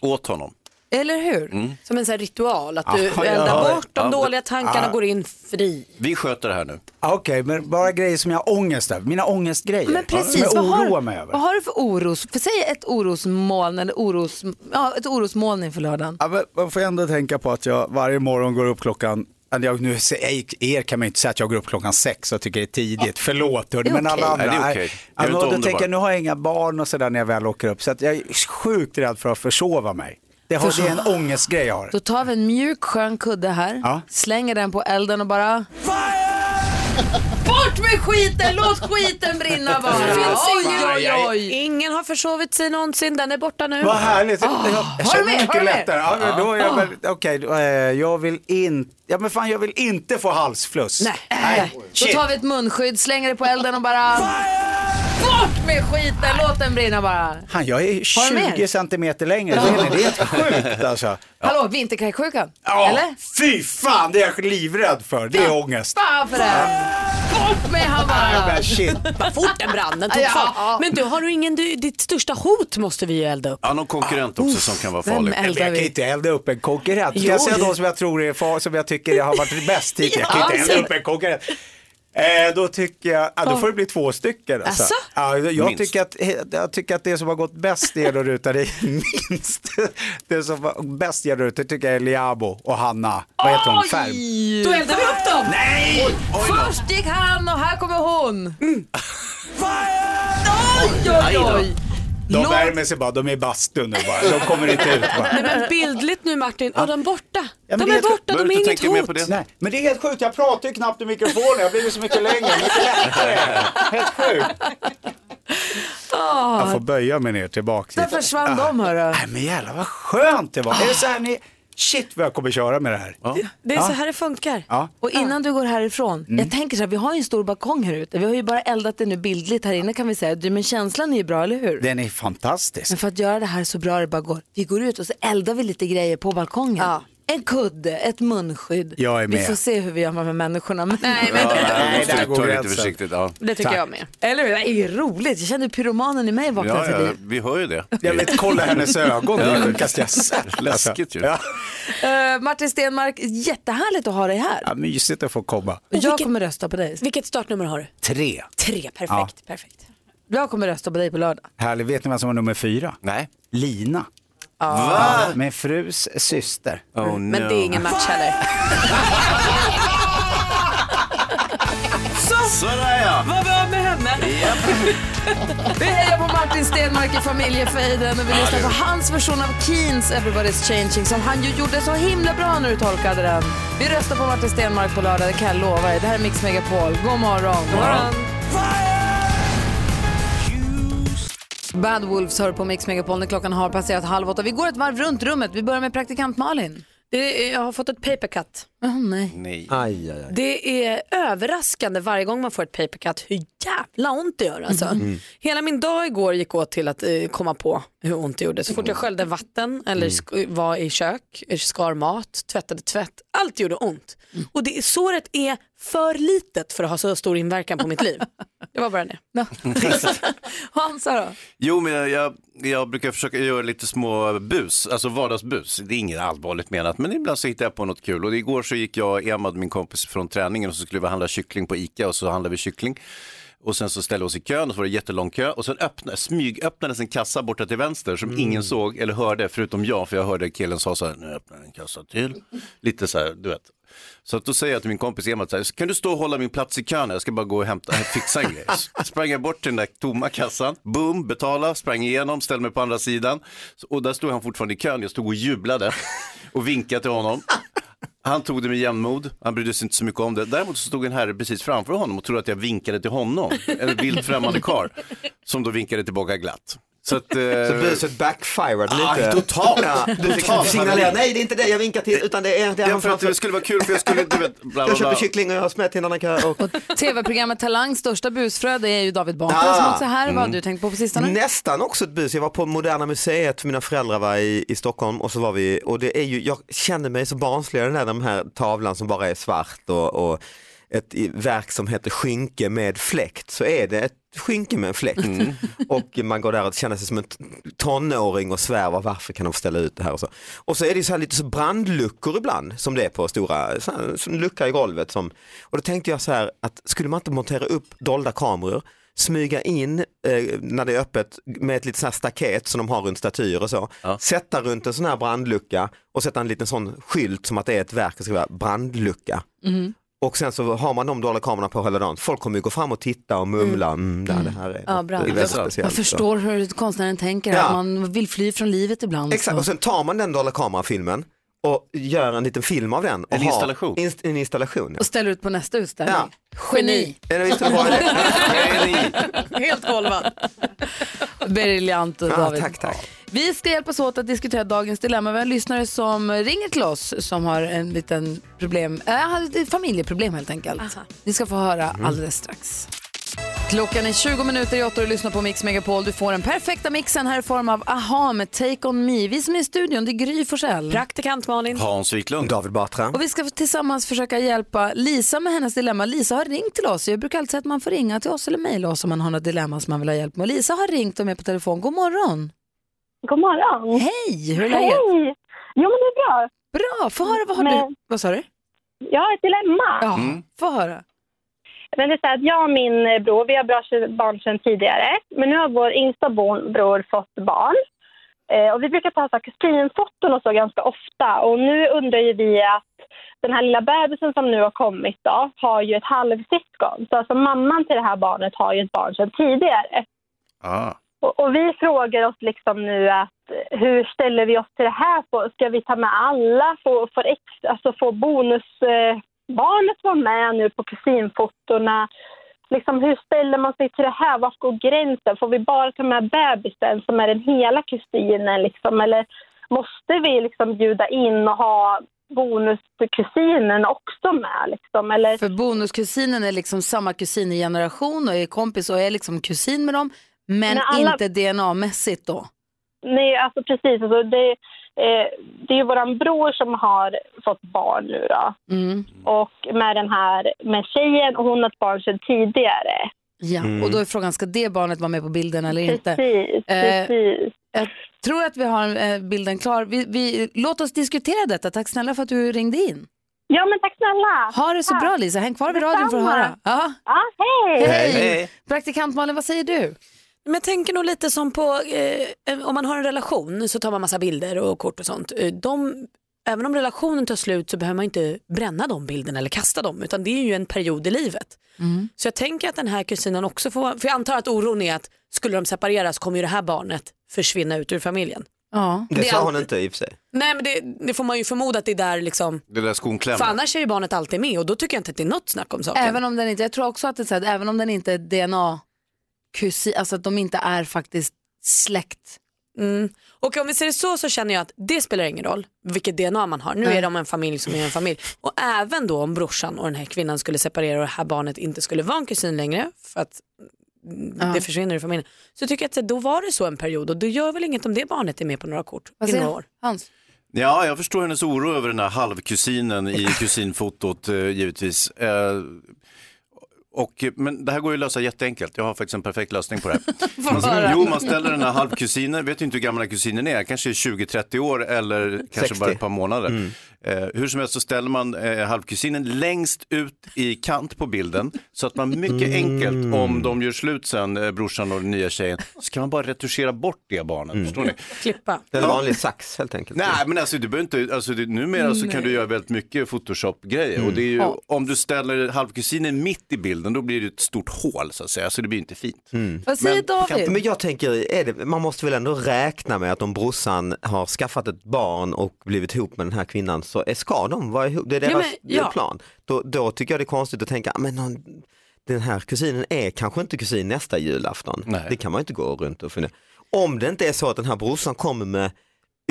Åt honom. Eller hur? Mm. Som en sån här ritual, att du Ja, eldar ja. bort de Ja, dåliga tankarna ja. och går in fri. Vi sköter det här nu. Okej, men bara grejer som jag har ångest över. Mina ångestgrejer. Men precis, som jag vad oroar har, mig över. vad har du för oros? För säg ett orosmoln eller oros, ja, ett orosmoln inför lördagen. Ja, men man får ändå tänka på att jag varje morgon går upp klockan jag, nu, er kan man inte säga att jag går upp klockan sex och tycker det är tidigt. Förlåt, hörni, Det är men alla okej. andra. Nej, det är. Ja, då tänker jag, nu har jag inga barn och sådär när jag väl åker upp. Så att jag är sjukt rädd för att försova mig. Det, har, det är en ångestgrej jag har. Då tar vi en mjuk skön kudde här, Ja. slänger den på elden och bara Bort med skiten, låt skiten brinna bara. Oj, ingen, oj, oj. ingen har försovit sig någonsin, den är borta nu. Vad härligt. jag, jag har du känner med? mig du mycket med? lättare. Ja, men då är jag Ah. väl, okej, då, eh, jag vill inte, ja men fan jag vill inte få halsfluss. Nej. Då Shit. tar vi ett munskydd, slänger det på elden och bara Bort med skiten, låt den brinna bara. Han, jag är Har du mer? 20 centimeter längre, det är, är helt sjukt alltså. Hallå, vinterkräksjukan? Ja, Eller? fy fan, det är jag livrädd för. Det är ångest. Fan för det. Bort med han bara. men shit. Vad fort den brann, den tog Ja. fart. Men du, har du ingen, du, ditt största hot måste vi ju elda upp. Ja, någon konkurrent också som kan vara vem farlig. Men jag kan inte elda upp en konkurrent. Ska Jo. jag säga de som jag tror är far, som jag tycker har varit bäst hittills? Jag kan Ja, inte elda säg upp en konkurrent. Eh, då tycker jag, ja, då får det bli två stycken. Alltså. Asså? Ja, jag, Minst. tycker att, jag tycker att det som har gått bäst är ruta det minst. Det som var bäst är att ruta tycker jag är Liabo och Hanna. Vad heter hon? Färm. Då eldar vi upp dem! Nej! Först gick han och här kommer hon. Oj, oj, oj. De Låt- värmer sig bara, de är i bastun nu bara. De kommer inte ut bara. Nej, men bildligt nu Martin, ja. de är borta. Ja, de är är- borta, de är inget hot. Nej, men det är helt sjukt. Jag pratar ju knappt i mikrofonen. Jag blivit så mycket längre, mycket lättare. Helt sjukt. Jag får böja mig ner tillbaka. Där försvann de hörru. Nej men jävlar vad skönt det var. Är det så här ni, shit vad jag kommer köra med det här. Det är så här det funkar. Ja. Och innan du går härifrån, Mm. jag tänker så här, vi har ju en stor balkong här ute. Vi har ju bara eldat det nu bildligt här inne kan vi säga. Du, Men känslan är ju bra, eller hur? Den är fantastisk. Men för att göra det här så bra det bara går, vi går ut och så eldar vi lite grejer på balkongen. Ja. En kudde, ett munskydd. Jag är Vi med. får se hur vi gör med människorna. Men nej, Ja, men... nej, måste där du går ta lite gränsen. försiktigt. Ja. Det tycker Tack. jag med. Eller hur? Det är roligt. Jag känner pyromanen i mig vakna Ja, till ja, liv. vi hör ju det. Jag vet, kolla hennes ögon, det är det sjukaste jag sett. Läskigt ju. Ja. Eh, Martin Stenmark, jättehärligt att ha dig här. Ja, mysigt att få komma. Jag kommer rösta på dig. Vilket startnummer har du? Tre. Tre, perfekt. Ja. perfekt. Jag kommer rösta på dig på lördag. Härligt. Vet ni vem som var nummer fyra? Nej. Lina. Va? Min frus syster. Oh, Men det är ingen match heller. Sådär ja. Vad var med henne? vi hejar på Martin Stenmark i familjefejden och vi lyssnar på hans version av Keens Everybody's Changing som han ju gjorde så himla bra när du tolkade den. Vi röstar på Martin Stenmark på lördag, det kan jag lova er. Det här är Mix Megapol. God morgon. God morgon. Bad Wolves hör på Mix Megapol när klockan har passerat halv åtta. Vi går ett varv runt rummet. Vi börjar med praktikant Malin. Det är, jag har fått ett papercut. Oh, nej. Nej. Aj, aj, aj. Det är överraskande varje gång man får ett papercut hur jävla ont det gör. Alltså. Mm. Hela min dag igår gick åt till att eh, komma på hur ont det gjorde. Så fort jag sköljde vatten eller Mm. var i kök, skar mat, tvättade tvätt, allt gjorde ont. Mm. Och det, såret är för litet för att ha så stor inverkan på mitt liv. Det var bara det. Hansa då? Jo, men jag, jag, brukar försöka göra lite små bus, alltså vardagsbus. Det är inget allvarligt menat, men ibland så hittar jag på något kul. Och igår så gick jag och Emad, min kompis från träningen, och så skulle vi handla kyckling på Ica och så handlade vi kyckling. Och sen så ställde vi oss i kön och så var det jättelång kö och sen öppna, smygöppnades en kassa borta till vänster som ingen såg eller hörde förutom jag för jag hörde killen sa så här, nu öppnar en kassa till. Lite så här, du vet. Så att då säger jag till min kompis här, kan du stå och hålla min plats i kön? Jag ska bara gå och hämta, fixa en grej. Sprang jag bort till den där tomma kassan, boom, betala, sprang igenom, ställde mig på andra sidan. Och där stod han fortfarande i kön, jag stod och jublade och vinkade till honom. Han tog det med jämnmod, han brydde sig inte så mycket om det. Däremot så stod en herre precis framför honom och trodde att jag vinkade till honom. En vilt främmande karl som då vinkade tillbaka glatt. Så, att, eh, Så buset backfired Ah, lite. totalt. Ja, du fick signalera, nej det är inte det jag vinkar till utan det är, det är Ja, för att det skulle vara kul för jag skulle, du vet, bla bla Jag bla. köper kyckling och jag har smätt till en annan kö. Och... TV-programmet Talangs största busfrö det är ju David Batra Ah. som också är här. Vad har Mm. du tänkt på på sistone? Nästan också ett bus. Jag var på Moderna Museet för mina föräldrar var i, i Stockholm och så var vi, och det är ju, jag känner mig så barnslig den här, den här tavlan som bara är svart och, och ett verk som heter Skynke med fläkt så är det ett skynke med en fläkt. Och man går där och känner sig som en tonåring och svär "Vad- varför kan de ställa ut det här och så. Och så är det så här lite så brandluckor ibland som det är på stora, så här, som lucka i golvet. Som, och då tänkte jag så här att skulle man inte montera upp dolda kameror smyga in eh, när det är öppet med ett litet staket som de har runt statyer och så. Sätta runt en sån här brandlucka och sätta en liten sån skylt som att det är ett verk, det ska vara brandlucka. Mhm. Och sen så har man de dolda kamerorna på hela dagen. Folk kommer ju gå fram och titta och mumla. Mm. där, det här är Ja, bra. väldigt speciellt. Jag förstår hur konstnären tänker, Ja. att man vill fly från livet ibland. Exakt, så. och sen tar man den dolda kamerafilmen och gör en liten film av den. Och En installation. Inst, en installation. Ja. Och ställer ut på nästa utställning. Ja. Geni! Det visst en bra idé? Helt golvad. Briljant Ja, David. tack, tack. Vi ska hjälpas åt att diskutera dagens dilemma. Vi har en lyssnare som ringer till oss som har en liten problem, äh, familjeproblem helt enkelt. Vi ska få höra Mm. alldeles strax. Klockan är 20 minuter i åtta och du lyssnar på Mix Megapol. Du får den perfekta mixen här i form av AHA med Take On Me. Vi som är i studion, det är Gry Forssell. Praktikant Malin. Hans Wiklund. David Batra. Och vi ska tillsammans försöka hjälpa Lisa med hennes dilemma. Lisa har ringt till oss. Jag brukar alltid säga att man får ringa till oss eller mejla oss om man har något dilemma som man vill ha hjälp med. Lisa har ringt och är med på telefon. God morgon! God morgon! Hej! Hur är läget? Hej! Jo, men det är bra. Bra! Få höra, vad har Men- du? Vad sa du? Jag har ett dilemma. Ja, få höra. Men det är så att jag och min bror, vi har bra barn sedan tidigare. Men nu har vår yngsta bror fått barn. Eh, och vi brukar ta så här kusinfoton och så ganska ofta. Och nu undrar ju vi att den här lilla bebisen som nu har kommit då, har ju ett halvsyskon. Så alltså mamman till det här barnet har ju ett barn sedan tidigare. Ah. Och, och vi frågar oss liksom nu att hur ställer vi oss till det här? Ska vi ta med alla? Får, får, ex, alltså får bonusbarnet eh, barnet vara med nu på kusinfotona? Liksom, hur ställer man sig till det här? Var går gränsen? Får vi bara ta med bebisen som är den hela kusinen? Liksom? Eller måste vi liksom bjuda in och ha bonuskusinen också med? Liksom? Eller... För bonuskusinen är liksom samma kusin i generation och är kompis och är liksom kusin med dem. Men alla- inte DNA-mässigt då. Nej, alltså precis. Alltså det, det är våran bror som har fått barn nu då. Mm. Och med den här, med tjejen och hon har ett barn sedan tidigare. Ja, Mm. och då är frågan, ska det barnet vara med på bilden eller inte? Precis, Eh, precis. Jag tror att vi har eh, bilden klar. Vi, vi, låt oss diskutera detta. Tack snälla för att du ringde in. Ja, men tack snälla. Ha det så bra Lisa. Häng kvar vid radion för att höra. Ja. Ja, hej! Hej. Praktikant Malin, vad säger du? Men jag tänker nog lite som på, eh, om man har en relation så tar man massa bilder och kort och sånt. Eh, De, även om relationen tar slut så behöver man inte bränna de bilderna eller kasta dem utan det är ju en period i livet. Så jag tänker att den här kusinen också får, för jag antar att oron är att skulle de separeras kommer ju det här barnet försvinna ut ur familjen. Ja. Det är sa hon inte i och för sig. Nej men det, det får man ju förmoda att det är där liksom, Det där skon klämmer. för annars är ju barnet alltid med och då tycker jag inte att det är något snack om saken. Även om den inte, jag tror också att det är så här, även om den inte är DNA, kusin, alltså att de inte är faktiskt släkt. Mm. Och om vi ser det så så känner jag att det spelar ingen roll vilket DNA man har. Nu Nej. är de en familj som är en familj. Och även då om brorsan och den här kvinnan skulle separera och det här barnet inte skulle vara en kusin längre för att Ja. det försvinner ur familjen. Så tycker jag att då var det så en period och då gör väl inget om det barnet är med på några kort Vad i några år. Hans? Ja, jag förstår hennes oro över den här halvkusinen i kusinfotot eh, givetvis. Eh, och, men det här går ju att lösa jätteenkelt. Jag har faktiskt en perfekt lösning på det här. Man, jo, man ställer den här halvkusinen, vet ju inte hur gamla kusinen är, kanske 20-30 år eller kanske 60. bara ett par månader. Mm. Eh, hur som helst så ställer man eh, halvkusinen längst ut i kant på bilden så att man mycket enkelt, om de gör slut sen, eh, brorsan och den nya tjejen, så kan man bara retuschera bort det barnet. Förstår ni? Klippa. Det är en vanlig sax helt enkelt. Nej men alltså du behöver inte, alltså, det, numera så kan du göra väldigt mycket photoshop-grejer och det är ju, Ja. om du ställer halvkusinen mitt i bilden då blir det ett stort hål så att säga, så det blir inte fint. Vad säger David? Men jag tänker, är det, man måste väl ändå räkna med att om brorsan har skaffat ett barn och blivit ihop med den här kvinnan så är, ska de vara ihop, det är Ja, deras men, ja. plan. Då, då tycker jag det är konstigt att tänka, "Ah, men någon, den här kusinen är kanske inte kusin nästa julafton. Det kan man inte gå runt och fundera. Om det inte är så att den här brorsan kommer med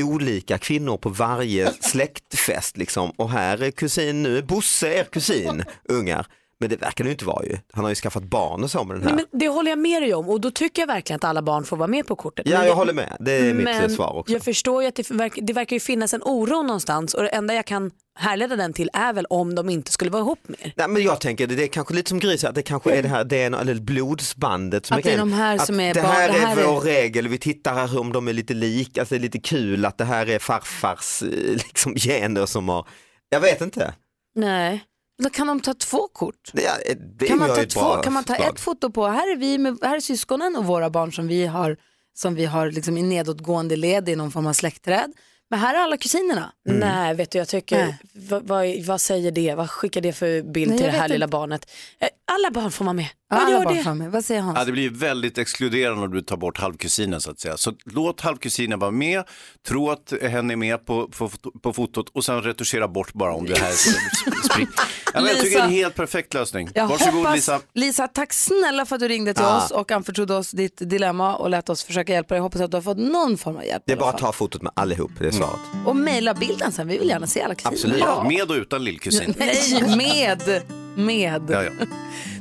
olika kvinnor på varje släktfest liksom och här är kusin, nu är Bosse er kusin, ungar. Men det verkar det ju inte vara ju. Han har ju skaffat barn och så med den här. Nej, men det håller jag med dig om och då tycker jag verkligen att alla barn får vara med på kortet. Ja, Men jag håller med. Det är mitt svar också. Jag förstår ju att det, verkar, det verkar ju finnas en oro någonstans och det enda jag kan härleda den till är väl om de inte skulle vara ihop mer. Nej, men jag tänker det, är kanske lite som Gris, att det kanske är det här DNA eller blodsbandet som Att det är de här som är Det här det här är är- vår regel, vi tittar här om de är lite lika, alltså det är lite kul att det här är farfars eh, liksom, gener som har, jag vet inte. Nej. Då kan de ta två kort? Det kan, man ta ett två, kan man ta ett foto på, här är vi med, här är syskonen och våra barn som vi har, som vi har liksom i nedåtgående led i någon form av släktträd. Men här är alla kusinerna. Nej, vet du jag tycker, vad, vad, vad säger det, vad skickar det för bild Nej, till det här lilla inte. barnet? Eh, Alla barn får vara med. Ja, Vad alla gör barn det? med. Vad säger Hans? Ja, det blir väldigt exkluderande om du tar bort halvkusinen så att säga. Så låt halvkusinen vara med, tro att hen är med på, på, på fotot och sen retuschera bort bara om det här springer. Ja, jag tycker det är en helt perfekt lösning. Jag Varsågod hoppas, Lisa. Lisa, tack snälla för att du ringde till Ja. oss och anförtrodde oss ditt dilemma och lät oss försöka hjälpa dig. Jag hoppas att du har fått någon form av hjälp. Det är bara att ta fotot med allihop, det är svaret. Och mejla bilden sen, vi vill gärna se alla kusiner. Absolut, Ja. med och utan lillkusin. Nej, med. Med. Ja, ja.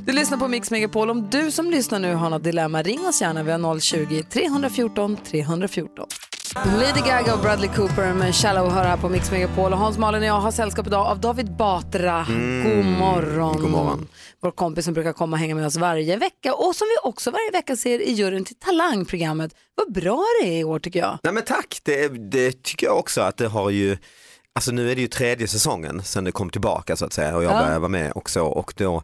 Du lyssnar på Mix Megapol. Om du som lyssnar nu har något dilemma, ring oss gärna. Vi har 020-314 314. Lady Gaga och Bradley Cooper med Shallow hör här på Mix Megapol. Och Hans Malin och jag har sällskap idag av David Batra. Mm. God morgon. God morgon. Vår kompis som brukar komma och hänga med oss varje vecka och som vi också varje vecka ser i juryn till Talang-programmet. Vad bra det är i år tycker jag. Nej men tack, det, det tycker jag också att det har ju, alltså nu är det ju tredje säsongen sen det kom tillbaka så att säga och jag Ja. började vara med också och då,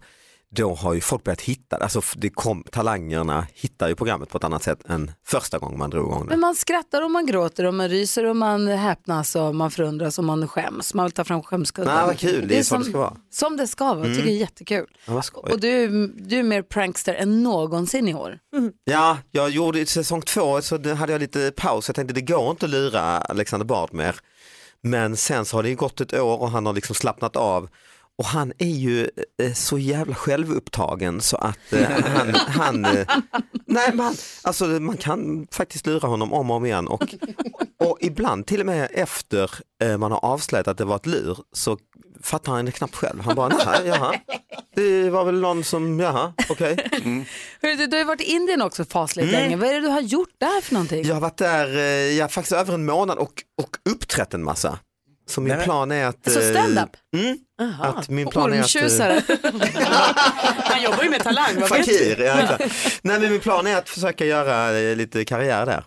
då har ju folk börjat hitta, alltså det kom, talangerna hittar ju programmet på ett annat sätt än första gången man drog igång det. Men man skrattar och man gråter och man ryser och man häpnas och man förundras och man skäms. Man vill ta fram skämskudden. Nej, vad kul. Det är så som, det ska vara. Som det ska vara. Jag tycker Mm. det är jättekul. Ja. Och du, du är mer prankster än någonsin i år. Ja, jag gjorde i säsong två så det hade jag lite paus, jag tänkte det går inte att lura Alexander Bard mer. Men sen så har det ju gått ett år och han har liksom slappnat av. Och han är ju eh, så jävla självupptagen så att eh, han, han eh, nej man, alltså man kan faktiskt lura honom om och om igen. Och, och ibland till och med efter eh, man har avslöjat att det var ett lur så fattar han det knappt själv. Han bara, nej, jaha. det var väl någon som, jaha, okej. Hörru, du, du har ju varit i Indien också fasligt Mm. länge. Vad är det du har gjort där för någonting? Jag har varit där, eh, jag har faktiskt över en månad och, och uppträtt en massa. Så min Nej. plan är att... Så eh, stand-up? Mm, Aha. att min plan är att... eh, Ormtjusare. Han jobbar ju med talang, vad vet Fakir, du? ja. Nej men min plan är att försöka göra lite karriär där.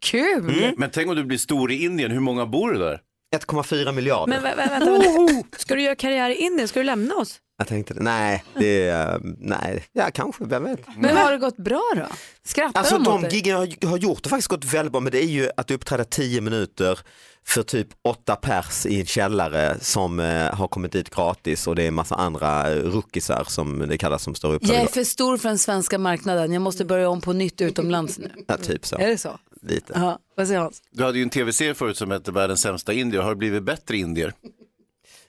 Kul! Mm. Men tänk om du blir stor i Indien, hur många bor det där? 1,4 miljarder. Men vä- vä- vänta, vänta. Ska du göra karriär i Indien? Ska du lämna oss? Jag tänkte, nej, det eh, nej, ja kanske, vem vet. Men har det gått bra då? Skrattar Alltså de åt dig? giggen jag har gjort har faktiskt gått väldigt bra, men det är ju att uppträda 10 minuter för typ åtta pers i en källare som eh, har kommit dit gratis och det är en massa andra eh, ruckisar som det kallas som står upp. Jag är för stor för den svenska marknaden. Jag måste börja om på nytt utomlands nu. Ja, typ så. Är det så? Lite. Ja, vad säger Hans? Du hade ju en tv-serie förut som hette Världens sämsta indier. Har det blivit bättre indier?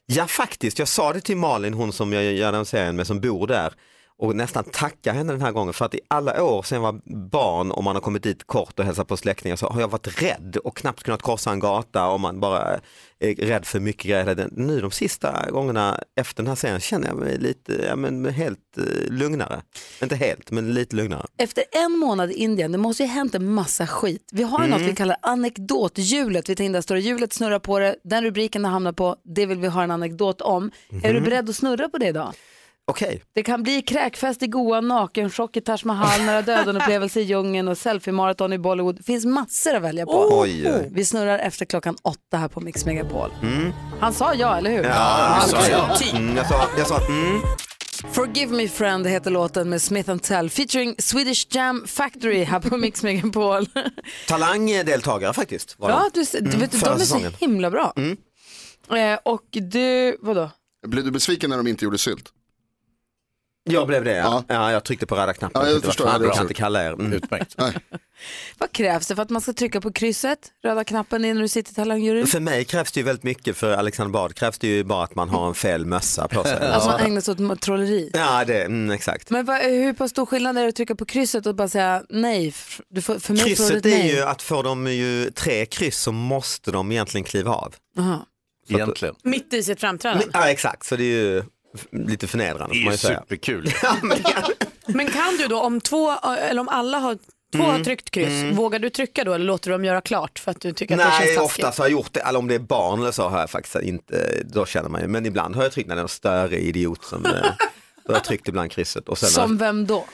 Ja faktiskt, jag sa det till Malin, hon som jag gör den serien med som bor där och nästan tacka henne den här gången för att i alla år sedan jag var barn och man har kommit dit kort och hälsat på släktingar så har jag varit rädd och knappt kunnat korsa en gata och man bara är rädd för mycket grejer. Nu de sista gångerna efter den här serien känner jag mig lite, ja men helt eh, lugnare. Inte helt, men lite lugnare. Efter en månad i Indien, det måste ju ha hänt en massa skit. Vi har ju Mm. något vi kallar anekdothjulet. Vi att står det hjulet snurrar på det, den rubriken det hamnar på, det vill vi ha en anekdot om. Är du Mhm. beredd att snurra på det idag? Okej. Det kan bli kräkfest i Goa, nakenchock i Taj Mahal, nära döden-upplevelse i djungen och selfie-maraton i Bollywood. Det finns massor att välja på. Oj, oj. Vi snurrar efter klockan åtta här på Mix Megapol. Mm. Han sa ja, eller hur? Ja, Han sa jag. typ. Mm, jag sa, jag sa mm. Forgive Me Friend heter låten med Smith Tell featuring Swedish Jam Factory här på Mix Megapol. Talangdeltagare faktiskt. Var ja, de. du, du Mm, vet, de är så himla bra. Mm. Eh, och du, vadå? Blev du besviken när de inte gjorde sylt? Jag blev det ja. ja. jag tryckte på röda knappen. Ja, jag förstår fan, jag kan inte kalla er. Mm. Utmärkt. Vad krävs det för att man ska trycka på krysset, röda knappen när du sitter i talangjuryn? För mig krävs det ju väldigt mycket, för Alexander Bard krävs det ju bara att man har en fel mössa på sig. Att man ägnar sig åt trolleri. Ja, det, mm, exakt. Men vad, hur pass stor skillnad är det att trycka på krysset och bara säga nej? Du får, för mig får du Krysset är nej. ju att får de ju tre kryss så måste de egentligen kliva av. Aha. Egentligen. Mitt i sitt framträdande. Ja, exakt, så det är ju lite förnedrande Det får man är ju säga. superkul. Men kan du då, om två, eller om alla har, två Mm. har tryckt kryss, Mm. vågar du trycka då eller låter du dem göra klart för att du tycker att det Nej, känns taskigt? oftast har jag gjort det, eller om det är barn eller så har jag faktiskt inte, då känner man ju, men ibland har jag tryckt när det är en störig idiot som, eh, då har jag tryckt ibland krysset. Och sen har- Som vem då?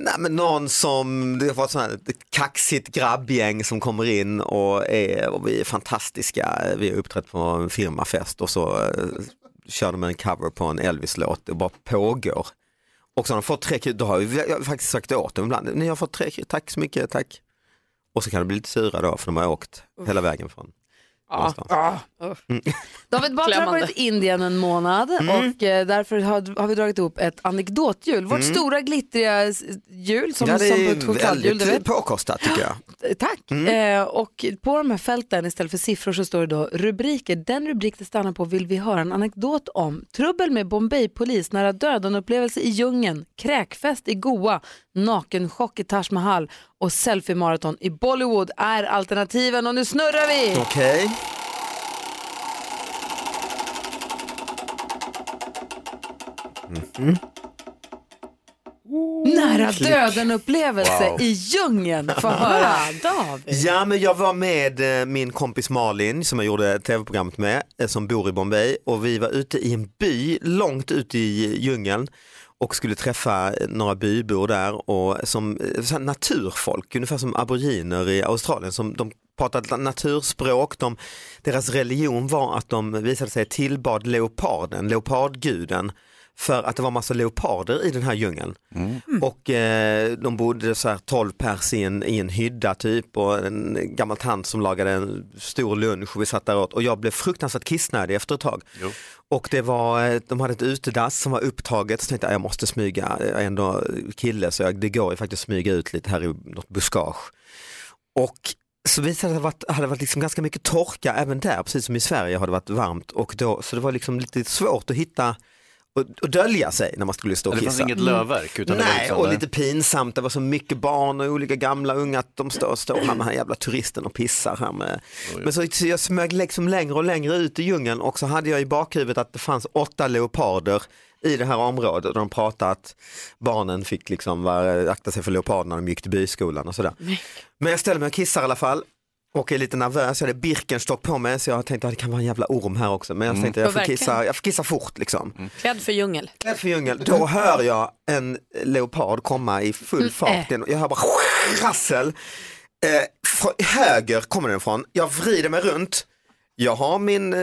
Nej men någon som, det har varit sån här ett kaxigt grabbgäng som kommer in och, är, och vi är fantastiska. Vi har uppträtt på en firmafest och så eh, kör de en cover på en Elvis-låt, det bara pågår. Och så har de fått tre kryss, då har jag faktiskt sagt åt dem ibland, ni har fått tre kryss, tack så mycket, tack. Och så kan de bli lite sura då för de har åkt hela vägen från någonstans. Mm. David Batra har varit i Indien en månad och eh, därför har, har vi dragit ihop ett anekdothjul. Vårt Mm. stora glittriga hjul som, ja, det är ett chokladhjul. du väldigt påkostat tycker jag. Tack. Eh, och på de här fälten istället för siffror så står det då rubriker. Den rubrik det stannar på vill vi höra en anekdot om. Trubbel med Bombay-polis, nära döden-upplevelse i djungeln, kräkfest i Goa, nakenchock i Taj Mahal och selfie-maraton i Bollywood är alternativen och nu snurrar vi! Okej. Nära Klick. döden-upplevelse Wow. i djungeln. Få höra. David. Ja men jag var med eh, min kompis Malin som jag gjorde tv-programmet med eh, som bor i Bombay och vi var ute i en by långt ute i djungeln och skulle träffa eh, några bybor där och som så här naturfolk, ungefär som aboriginer i Australien som de pratade naturspråk, de, deras religion var att de visade sig tillbad leoparden, leopardguden för att det var massa leoparder i den här djungeln. Och eh, de bodde så här 12 pers i en, i en hydda typ och en gammal tant som lagade en stor lunch och vi satt där åt. Och jag blev fruktansvärt kissnödig efter ett tag. Och det var, eh, de hade ett utedass som var upptaget. Så tänkte jag jag måste smyga, jag är ändå kille så jag, det går ju faktiskt att smyga ut lite här i något buskage. Och så visade det sig att det hade varit liksom ganska mycket torka även där, precis som i Sverige har det varit varmt. Och då, så det var liksom lite svårt att hitta och, och dölja sig när man skulle stå och Det kissa. fanns inget lövverk, utan det var Nej, liksom och det- lite pinsamt. Det var så mycket barn och olika gamla unga att de står, står här med den här jävla turisten och pissar här med. Men så, så jag smög liksom längre och längre ut i djungeln och så hade jag i bakhuvudet att det fanns åtta leoparder i det här området och de pratade att barnen fick liksom vara, akta sig för leoparderna när de gick till byskolan och sådär. Men jag ställer mig och kissar i alla fall och är lite nervös, jag hade Birkenstock på mig så jag tänkte att det kan vara en jävla orm här också men jag Mm. tänkte jag får, kissa, jag får kissa fort liksom. Klädd för djungel. Klädd för djungel, då hör jag en leopard komma i full Mm, fart. äh. Jag hör bara rassel. Eh, från höger kommer den ifrån, jag vrider mig runt. Jag har min eh,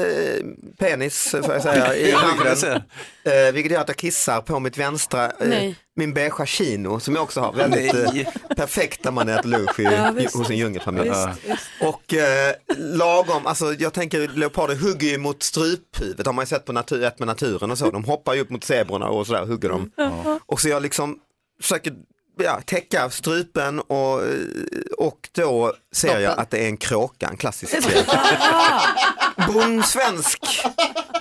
penis får jag säga i handen. Eh, vilket gör att jag kissar på mitt vänstra, eh, Nej. min beigea chino som jag också har. Väldigt eh, perfekt när man äter lunch i, Ja, i, visst. hos en djungelfamilj. Visst, Och eh, lagom, alltså jag tänker leoparder hugger ju mot struphuvudet har man ju sett på natur, ett med naturen och så. De hoppar ju upp mot zebrorna och sådär hugger dem. Och så jag liksom försöker ja, täcka strupen och, och då ser jag att det är en kråka, en klassisk bondsvensk,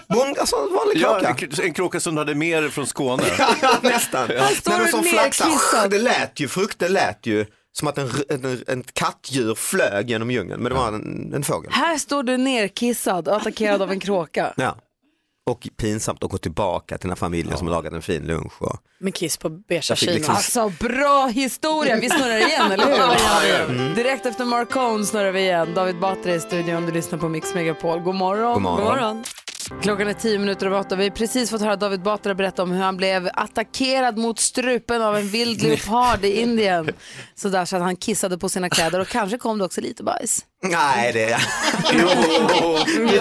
bond, alltså en vanlig Ja, kråka. en, k- en kråka som du hade dig från Skåne. Ja, nästan. Här Men de som flaxar, det lät ju, frukt, det lät ju som att en, en, en kattdjur flög genom djungeln, men det var en, en fågel. Här står du nerkissad och attackerad av en kråka. Ja. Och pinsamt att gå tillbaka till den här familjen som har lagat en fin lunch. Och... Med kiss på beiga kino. liksom- Alltså bra historia, vi snurrar igen eller hur? Ja, ja, ja. Mm. Direkt efter Marcone snurrar vi igen. David Batra i studion, du lyssnar på Mix Megapol. God morgon. God morgon. God morgon. Klockan är tio minuter över åtta. Vi har precis fått höra David Batra berätta om hur han blev attackerad mot strupen av en vild leopard i Indien. Så där så att han kissade på sina kläder och kanske kom det också lite bajs. Nej, det... Jo,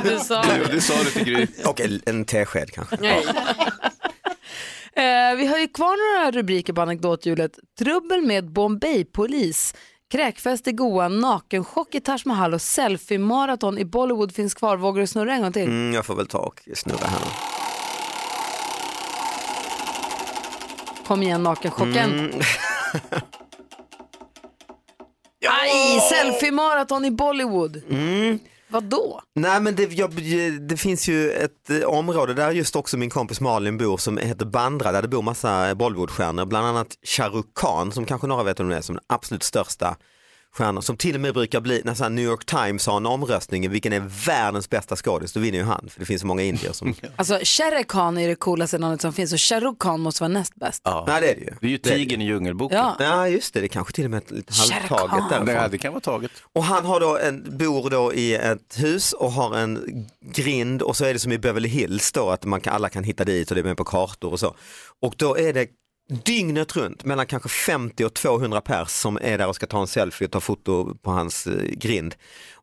du sa det. Du sa det till Gry. Och en, en tesked kanske. Eh, vi har ju kvar några rubriker på anekdothjulet. Trubbel med Bombay-polis. Kräkfest i Goa, nakenchock i Taj Mahal och selfie-maraton i Bollywood finns kvar. Vågar du snurra en gång till? Mm, jag får väl ta och snurra här. Kom igen, nakenchocken. Mm. Aj, selfie-maraton i Bollywood. Mm. Vad då? Nej men det, jag, eh, det finns ju ett eh, område där just också min kompis Malin bor som heter Bandra där det bor massa Bollywoodstjärnor, bland annat Shah Khan som kanske några vet om det är som den absolut största stjärnan som till och med brukar bli, när så New York Times har en omröstning vilken är världens bästa skådis, då vinner ju han för det finns så många indier som Alltså, Shere Khan är det coolaste namnet som finns och Shah Rukh Khan måste vara näst bäst. Ja. Nej det är det ju. Det är ju tigern i Djungelboken. Ja. Ja just det, det är kanske till och med Shere halvtaget därifrån. Nej, det kan vara taget. Och han har då en, bor då i ett hus och har en grind och så är det som i Beverly Hills då att man kan, alla kan hitta dit och det är med på kartor och så. Och då är det dygnet runt mellan kanske 50 och 200 pers som är där och ska ta en selfie och ta foto på hans eh, grind.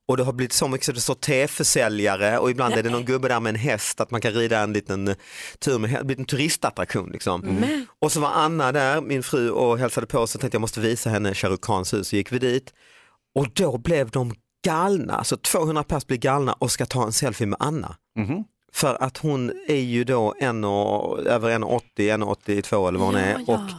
Och det har blivit så mycket så det står teförsäljare och ibland är det någon gubbe där med en häst att man kan rida en liten eh, tur med hä- det har blivit en turistattraktion. Liksom. Men. Och så var Anna där, min fru, och hälsade på så tänkte jag måste visa henne Khans hus. Så gick vi dit och då blev de galna, så 200 pers blir galna och ska ta en selfie med Anna. Mhm. För att hon är ju då en och, över 1,80, 1,82 eller vad hon är. Och,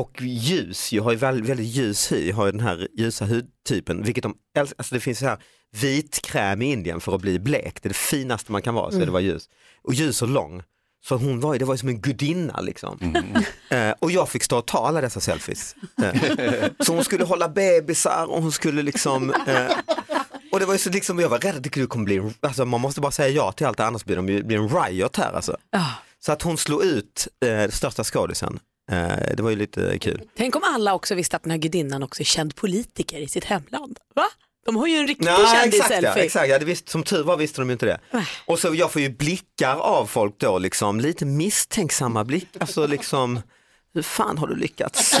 och ljus, ju har ju väldigt, väldigt ljus hy, har ju den här ljusa hudtypen. Vilket de älskar, alltså det finns så här vitkräm i Indien för att bli blek. Det är det finaste man kan vara, så är det vara ljus. Och ljus och lång. Så hon var ju, det var ju som en gudinna liksom. Eh, och jag fick stå och ta alla dessa selfies. Eh, så hon skulle hålla bebisar och hon skulle liksom eh, och det var ju så liksom, jag var rädd att det komma bli, alltså man måste bara säga ja till allt annars blir det blir en riot här alltså. Så att hon slog ut eh, största skådisen, eh, det var ju lite kul. Tänk om alla också visste att den här gudinnan också är känd politiker i sitt hemland. Va? De har ju en riktig exakt, ja, kändis-selfie. exakt ja, det visst, som tur var visste de ju inte det. Och så jag får ju blickar av folk då, liksom, lite misstänksamma blickar, alltså liksom, hur fan har du lyckats?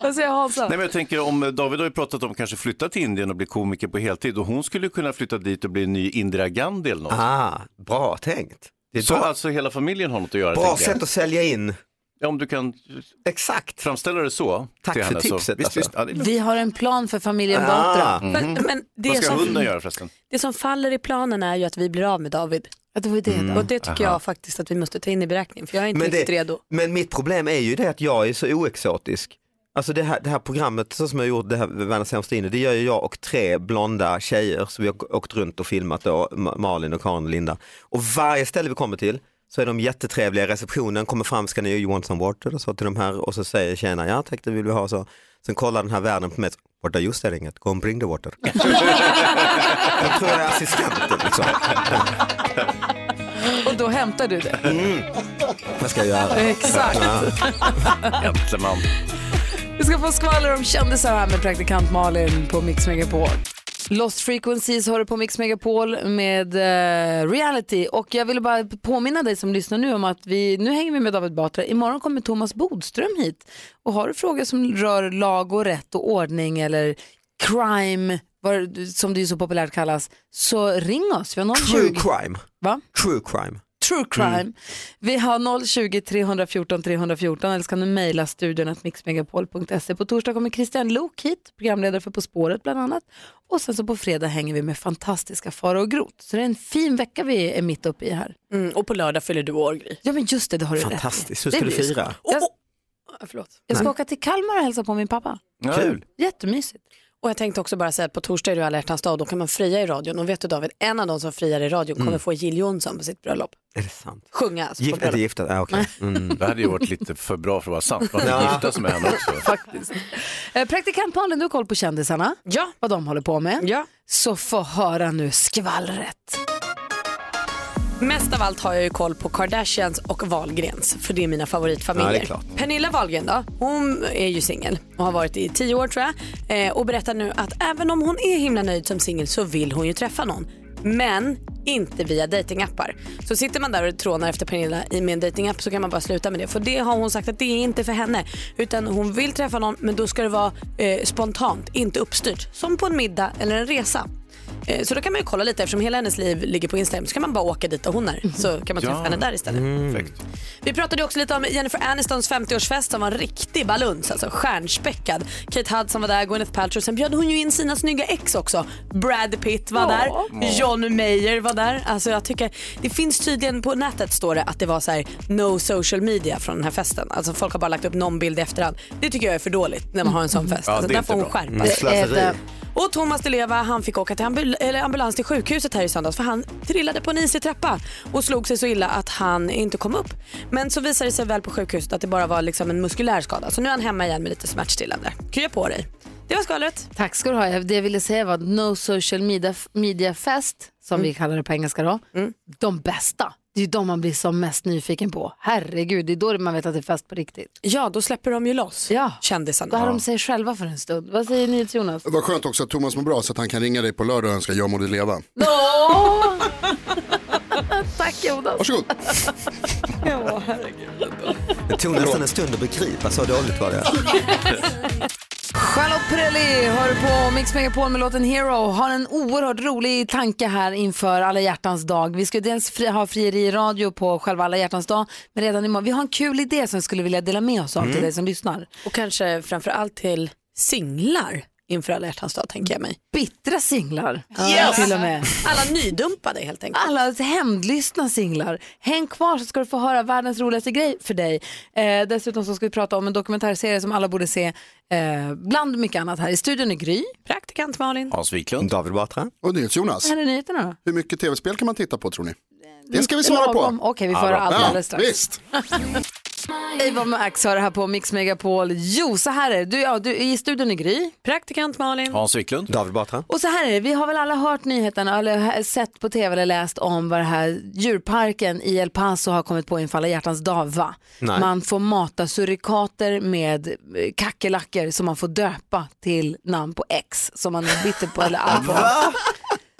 Vad säger Hansa? Nej, men jag tänker om David har ju pratat om att kanske flytta till Indien och bli komiker på heltid och hon skulle kunna flytta dit och bli en ny Indira Gandhi eller något. ah, bra tänkt. Det är Så bra, alltså hela familjen har något att göra? bra sätt att sälja in. Ja, om du kan Exakt. framställa det så. Tack till för henne, så. tipset, Visst, alltså. visst. Ja. Vi har en plan för familjen Ah. Batra. Men, men det, Vad ska som, hunden göra förresten? det som faller i planen är ju att vi blir av med David. Ja, det var det. Mm. Och det tycker Aha. jag faktiskt att vi måste ta in i beräkningen för jag är inte Men riktigt det- redo. Men mitt problem är ju det att jag är så oexotisk. Alltså det här, det här programmet så som jag gjort, det här Världens sämsta inne, det gör ju jag och tre blonda tjejer. Så vi har åkt runt och filmat då, Ma- Malin och Karin och Linda. Och varje ställe vi kommer till Så är de jättetrevliga i receptionen, kommer fram, ska ni you want some water? Och så till de här och så säger tjejerna, ja tack det vill vi ha. Så. Sen kollar den här värden på mig, borta just det inget, go and bring the water. jag tror jag är assistenten liksom. Och då hämtar du det. Mm. Vad ska jag göra? Exakt. Äntligen. Vi ska få skvaller om kändisar här med praktikant Malin på Mix Megapol. Lost Frequencies har du på Mix Megapol med eh, reality och jag ville bara påminna dig som lyssnar nu om att vi, nu hänger vi med David Batra, imorgon kommer Thomas Bodström hit och har du frågor som rör lag och rätt och ordning eller crime, vad, som det ju så populärt kallas, så ring oss. Vi har 020. True crime. Va? True crime. True crime. Mm. Vi har 020 314 314 eller så kan du mejla studion att mixmegapol.se. På torsdag kommer Christian Lok hit, programledare för På spåret bland annat. Och sen så på fredag hänger vi med fantastiska Faro och Grot. Så det är en fin vecka vi är mitt uppe i här. Mm, och på lördag fyller du år Gry. Ja men just det, det har du. Fantastiskt, hur Det ska du fira? Jag, Förlåt. jag ska Nej. åka till Kalmar och hälsa på min pappa. Kul. Jättemysigt. Och jag tänkte också bara säga att på torsdag är det alla hjärtans dag och då kan man fria i radion. Och vet du David, en av de som friar i radion kommer Mm. få Jill Johnson på sitt bröllop. Är det sant? Sjunga alltså på Gift, bröllop. gifta? Ah, okay. mm. Det hade ju varit lite för bra för att vara sant. Man Ja. gifta sig med henne också. Faktiskt. Eh, Praktikant Malin, du har koll på kändisarna. Ja. Vad de håller på med. Ja. Så få höra nu skvallret. Mest av allt har jag ju koll på Kardashians och Wahlgrens, för det är mina favoritfamiljer. Ja, är. Pernilla Wahlgren då, hon är ju singel och har varit i tio år tror jag. Eh, och berättar nu att även om hon är himla nöjd som singel så vill hon ju träffa någon. Men inte via datingappar. Så sitter man där och trånar efter Pernilla i med en datingapp så kan man bara sluta med det. För det har hon sagt att det är inte för henne. Utan hon vill träffa någon men då ska det vara eh, spontant, inte uppstyrt. Som på en middag eller en resa. Eh, Så då kan man ju kolla lite eftersom hela hennes liv ligger på Instagram så kan man bara åka dit där hon är så kan man träffa henne där istället. Perfekt. Vi pratade också lite om Jennifer Anistons 50-årsfest som var en riktig baluns, alltså stjärnspäckad. Kate Hudson var där, Gwyneth Paltrow. Sen bjöd hon ju in sina snygga ex också. Brad Pitt var där, John Mayer var där. Alltså jag tycker, det finns tydligen på nätet står det att det var så här no social media från den här festen. Alltså folk har bara lagt upp någon bild i efterhand. Det tycker jag är för dåligt när man har en sån fest. Ja, alltså, där får hon skärpa Mm, sig. Och Thomas Di Leva han fick åka till ambul- ambulans till sjukhuset här i söndags för han trillade på en isig trappa och slog sig så illa att han inte kom upp. Men så visade det sig väl på sjukhuset att det bara var liksom en muskulär skada. Så nu är han hemma igen med lite smärtstillande. Krya på dig. Det var skvallret. Tack ska du ha. Det jag ville säga var No Social Media, media Fest, som vi kallar det på engelska då, de bästa. Det är ju de man blir som mest nyfiken på. Herregud, det är då man vet att det är fest på riktigt. Ja, då släpper de ju loss Ja, kändisarna. då har de sig själva för en stund. Vad säger ni Jonas? Det var skönt också att Thomas mår bra så att han kan ringa dig på lördag och önska jag må du leva. Tack Jonas. Varsågod. Det tog nästan en stund att begripa, så dåligt var det. Charlotte Perrelli hör på Mix Megapol med låten Hero. Har en oerhört rolig tanke här inför alla hjärtans dag. Vi ska dels fri, ha frieri i radio på själva alla hjärtans dag, men redan imorgon. Vi har en kul idé som vi skulle vilja dela med oss av till dig som lyssnar. Och kanske framför allt till singlar inför alla hjärtans dag tänker jag mig. Bittra singlar Yes! till och med. Alla nydumpade helt enkelt. Alla hämndlystna singlar. Häng kvar så ska du få höra världens roligaste grej för dig. Eh, dessutom så ska vi prata om en dokumentärserie som alla borde se, eh, bland mycket annat här. I studion är Gry. Praktikant Malin. Hans Wiklund. David Batra. Och NyhetsJonas. Här är nyheterna. Hur mycket tv-spel kan man titta på tror ni? Det ska vi svara på. Okej, vi får höra allt alldeles strax. visst. Ava Max har det här på Mix Megapol. Jo, så här är det. Du, ja, du, I studion är Gry. Praktikant Malin. Hans Wiklund. David Batra. Och så här är det, vi har väl alla hört nyheterna eller sett på tv eller läst om vad det här djurparken i El Paso har kommit på inför alla hjärtans dag, va? Nej. Man får mata surikater med eh, kackerlackor som man får döpa till namn på X som man är bitter på eller arg på.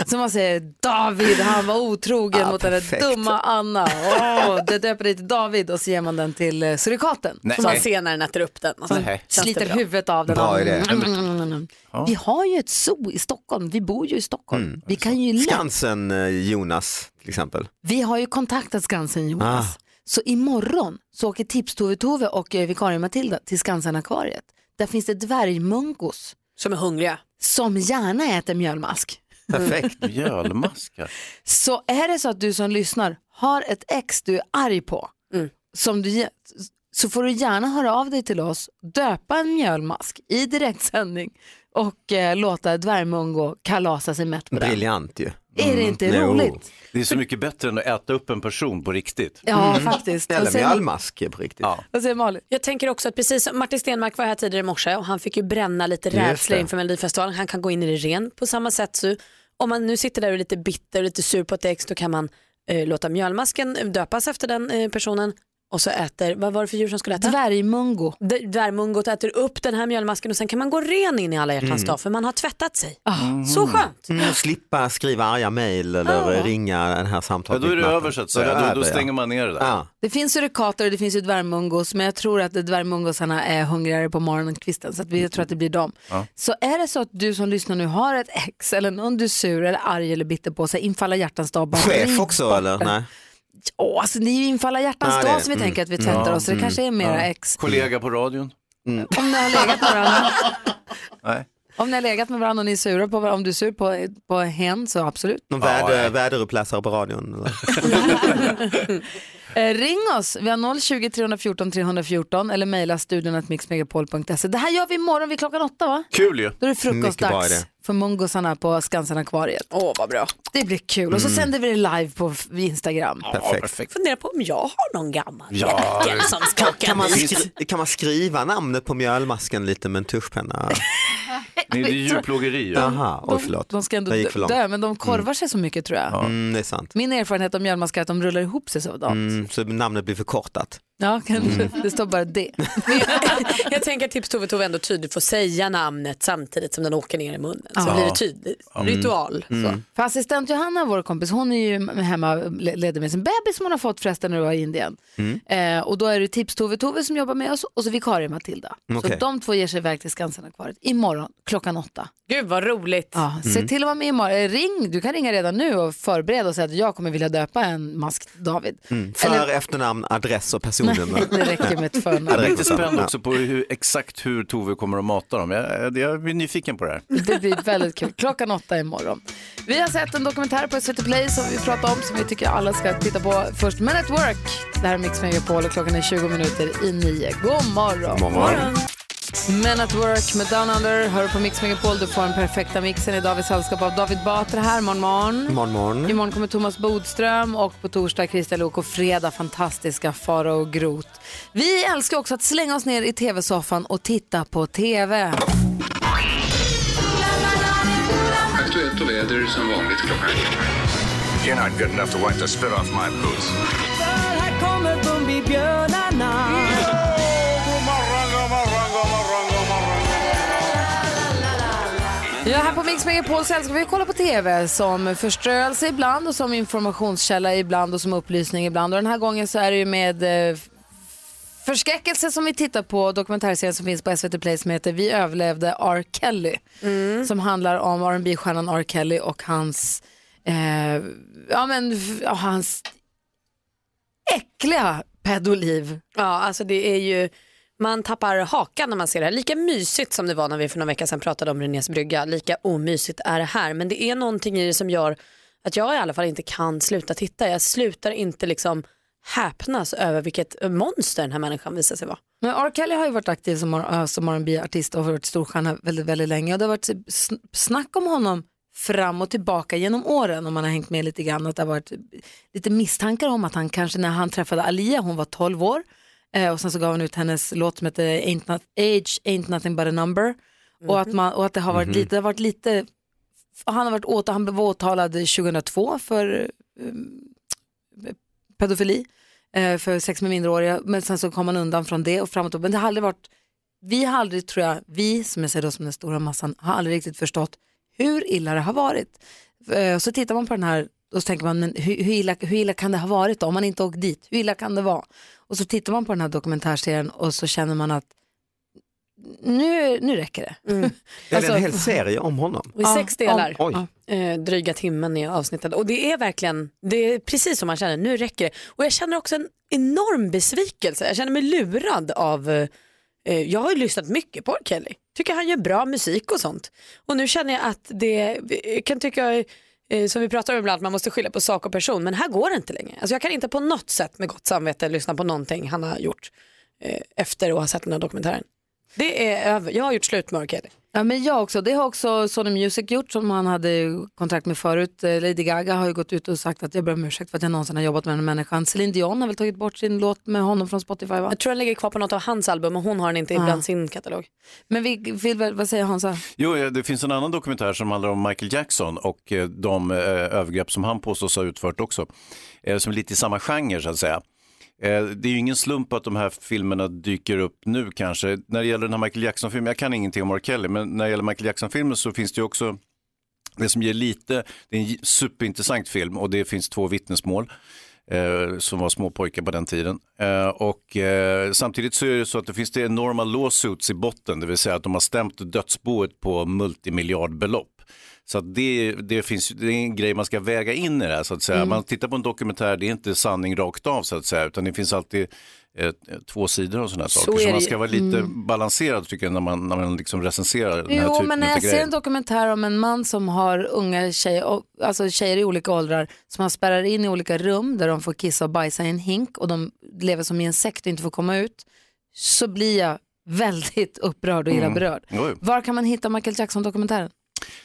Så man säger David, han var otrogen Ja, mot den där perfekt. dumma Anna. Åh, det döper dig till David och så ger man den till eh, surikaten. Nej. Som man den äter upp den. Alltså, Nej. känns det Sliter huvudet av den. Bra. Mm. Vi har ju ett zoo i Stockholm, vi bor ju i Stockholm. Vi kan ju lätt, Skansen eh, Jonas till exempel. vi har ju kontaktat Skansen Jonas. Ah. Så imorgon så åker Tips-Tove-Tove och eh, vikarie Matilda till Skansen-akvariet. Där finns det dvärgmungos Som är hungriga. som gärna äter mjölmask. Perfekt. Mjölmaskar. Så är det så att du som lyssnar har ett ex du är arg på, Mm. som du, ge- så får du gärna höra av dig till oss, döpa en mjölmask i direktsändning och eh, låta dvärgmungo kalasa sig mätt på den. Briljant ju. Är det inte roligt? Det är så mycket bättre än att äta upp en person på riktigt. Ja, faktiskt. Eller säger mjölmask på riktigt. Ja. Vad säger Malin? Jag tänker också att precis som Martin Stenmark var här tidigare i morse och han fick ju bränna lite rädslor inför Melodifestivalen. Han kan gå in i det ren på samma sätt. Så om man nu sitter där och är lite bitter och lite sur på ett ex då kan man eh, låta mjölmasken döpas efter den eh, personen och så äter, vad var det för djur som skulle äta? Dvärgmungo. D- Dvärgmungot äter upp den här mjölmasken och sen kan man gå ren in i alla hjärtans Mm. dag för man har tvättat sig. Ah. Så skönt. Mm, och slippa skriva arga mejl eller Ja. ringa den här Ja, samtalet. då är det över så att säga. Då, då det, ja. stänger man ner det där. Ja. Det finns surikater och det finns ju dvärgmungos men jag tror att dvärgmungosarna är hungrigare på morgonkvisten så att vi, jag tror att det blir dem. Ja. Så är det så att du som lyssnar nu har ett ex eller någon du är sur eller arg eller bitter på sig, infalla hjärtans dag. bara Chef också eller? Nej. Åh, alltså det är ju infalla hjärtans Ja, dag som vi Mm. tänker att vi tvättar Ja. oss så det kanske är mera ex. Kollega på radion? Om ni har legat med varandra, Nej. om ni har legat med varandra och ni är sura på varandra, om du är sur på, på hen så absolut. Någon Ja, väder, väderuppläsare på radion? Eller? Eh, ring oss, vi har 020 314 314 eller mejla studion att mixmegapol.se. Det här gör vi imorgon vid klockan åtta va? Kul ju. Då är det frukostdags för mongosarna på Skansen-akvariet. Åh vad bra. Det blir kul och så sänder vi det live på Instagram. Perfekt. Funderar på om jag har någon gammal Ja, som ska Kan man, skri- kan man skriva namnet på mjölmasken lite med en tuschpenna? Nej, det är djurplågeri. ju. Jaha, oj förlåt. De ska ändå Jag gick för långt. dö, men de korvar sig så mycket tror jag. Mm, det är sant. Min erfarenhet av mjölmaskar är att de rullar ihop sig så. Mm. Mm, namnet blir förkortat. Ja, kanske. Det står bara det. Jag tänker att Tips Tove Tove ändå tydligt får säga namnet samtidigt som den åker ner i munnen. Så Ja. blir det tydligt. Ritual. Så. För assistent Johanna, vår kompis, hon är ju hemma le- leder med sin bebis som hon har fått förresten när du var i Indien. Eh, och då är det Tips Tove Tove som jobbar med oss och så vikarie Matilda. Så Okej. de två ger sig iväg till Skansen-akvariet imorgon klockan åtta. Gud vad roligt. Ja, Se till att vara med imorgon. Eh, Ring, du kan ringa redan nu och förbereda och säga att jag kommer vilja döpa en mask David. Mm. För, Eller- efternamn, adress och personnummer. Det räcker med ett förnamn. Jag är lite spänd också på hur, exakt hur Tove kommer att mata dem. Jag, jag blir nyfiken på det här. Det blir väldigt kul. Klockan åtta imorgon. Vi har sett en dokumentär på SVT Play som vi pratar om som vi tycker alla ska titta på först. Men at Work. Det här är Mix Megapol och klockan är 20 minuter i nio. God morgon. God morgon. Men at Work med Down Under. Hör på Mix Megapol. Du får den perfekta mixen i Davids sällskap av David Batra här. Morgon, morgon. Morgon, morgon. Imorgon kommer Thomas Bodström och på torsdag Christian Luuk och fredag fantastiska Farao Groth. Vi älskar också att slänga oss ner i tv-soffan och titta på tv. Aktuellt och väder som vanligt klockan You're not good enough to wipe the spit off my boots. Här kommer Bumbibjörnarna. Ja, här på Mix Megapol så älskar vi att kolla på TV som förströelse ibland och som informationskälla ibland och som upplysning ibland. Och den här gången så är det ju med eh, förskräckelse som vi tittar på dokumentärserien som finns på SVT Play som heter Vi överlevde R. Kelly. Som handlar om rb stjärnan R. Kelly och hans, eh, ja, men, ja, hans äckliga pedoliv. Ja, alltså det är ju, man tappar hakan när man ser det här. Lika mysigt som det var när vi för några veckor sedan pratade om Renés brygga, lika omysigt är det här. Men det är någonting i det som gör att jag i alla fall inte kan sluta titta. Jag slutar inte liksom häpnas över vilket monster den här människan visar sig vara. Men R. Kelly har ju varit aktiv som, som R&B-artist och varit storstjärna väldigt, väldigt länge. Och det har varit typ snack om honom fram och tillbaka genom åren om man har hängt med lite grann. Att det har varit lite misstankar om att han kanske när han träffade Alia, hon var 12 år eh, och sen så gav han ut hennes låt som heter Ain't Not, Age Ain't Nothing But A Number. Och, att man, och att det har varit Mhm. lite, det har varit lite han, har varit åt, han blev åtalad 2002 för eh, pedofili eh, för sex med minderåriga men sen så kom han undan från det och framåt. Men det har aldrig varit, vi har aldrig tror jag, vi som jag säger då som den stora massan, har aldrig riktigt förstått hur illa det har varit. Eh, så tittar man på den här och så tänker man, men hur, hur, illa, hur illa kan det ha varit då? Om man inte åkt dit, hur illa kan det vara? Och så tittar man på den här dokumentärserien och så känner man att nu, nu räcker det. Ja, det är Alltså- en hel serie om honom. I sex delar. Oj. Eh, dryga timmen i avsnittet. Och det är verkligen, det är precis som man känner, nu räcker det. Och jag känner också en enorm besvikelse. Jag känner mig lurad av, eh, jag har ju lyssnat mycket på R. Kelly. Tycker han gör bra musik och sånt. Och nu känner jag att det, jag kan tycka, eh, som vi pratar om ibland, man måste skilja på sak och person. Men här går det inte längre. Alltså jag kan inte på något sätt med gott samvete lyssna på någonting han har gjort eh, efter att ha sett den här dokumentären. Det är över. Jag har gjort slut med R. Kelly. Ja, men jag också. Det har också Sony Music gjort som han hade kontrakt med förut. Eh, Lady Gaga har ju gått ut och sagt att jag ber om ursäkt för att jag någonsin har jobbat med den människan. Celine Dion har väl tagit bort sin låt med honom från Spotify va? Jag tror den ligger kvar på något av hans album och hon har den inte Ah. bland sin katalog. Men vi vill väl, vad säger Hansa? Jo, eh, det finns en annan dokumentär som handlar om Michael Jackson och eh, de övergrepp som han påstås ha utfört också. Som är lite i samma genre så att säga. Eh, det är ju ingen slump att de här filmerna dyker upp nu kanske. När det gäller den här Michael Jackson-filmen, jag kan ingenting om R. Kelly, men när det gäller Michael Jackson-filmen så finns det ju också det som ger lite, det är en superintressant film och det finns två vittnesmål eh, som var små pojkar på den tiden. Eh, och eh, samtidigt så är det så att det finns det enorma lawsuits i botten, det vill säga att de har stämt dödsboet på multimiljardbelopp. Så det, det, finns, det är en grej man ska väga in i det här så att säga. Mm. Man tittar på en dokumentär, det är inte sanning rakt av så att säga, utan det finns alltid eh, två sidor och sådana Så saker. Så man ska vara lite Mm. balanserad tycker jag när man, när man liksom recenserar den här Jo, typen men när av jag ser en dokumentär om en man som har unga tjejer, alltså tjejer i olika åldrar, som han spärrar in i olika rum där de får kissa och bajsa i en hink och de lever som i en sekt och inte får komma ut, så blir jag väldigt upprörd och illa Mm. berörd. Jo. Var kan man hitta Michael Jackson-dokumentären?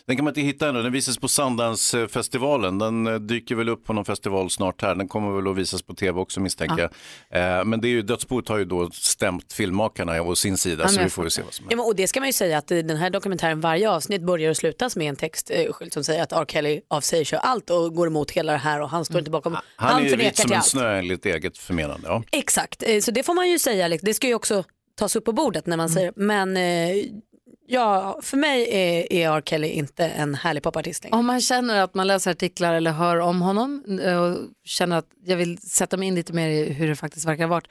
Den kan man inte hitta ännu, den visas på Sundance-festivalen. Den eh, dyker väl upp på någon festival snart här. Den kommer väl att visas på tv också misstänker jag. Eh, Men det är ju, Dödsboet har ju då stämt filmmakarna å sin sida Ja, så vi får väl se vad som Ja, men, och det ska man ju säga att i den här dokumentären varje avsnitt börjar och slutas med en textskylt som säger att R. Kelly av sig kör allt och går emot hela det här och han står inte bakom. Han, Han, är ju vit som en snö enligt eget förmenande. Ja. Exakt, Eh, så det får man ju säga. liksom. Det ska ju också tas upp på bordet när man Mm. säger men eh, ja, för mig är, är R. Kelly inte en härlig popartist längre. Om man känner att man läser artiklar eller hör om honom eh, och känner att jag vill sätta mig in lite mer i hur det faktiskt verkar ha varit.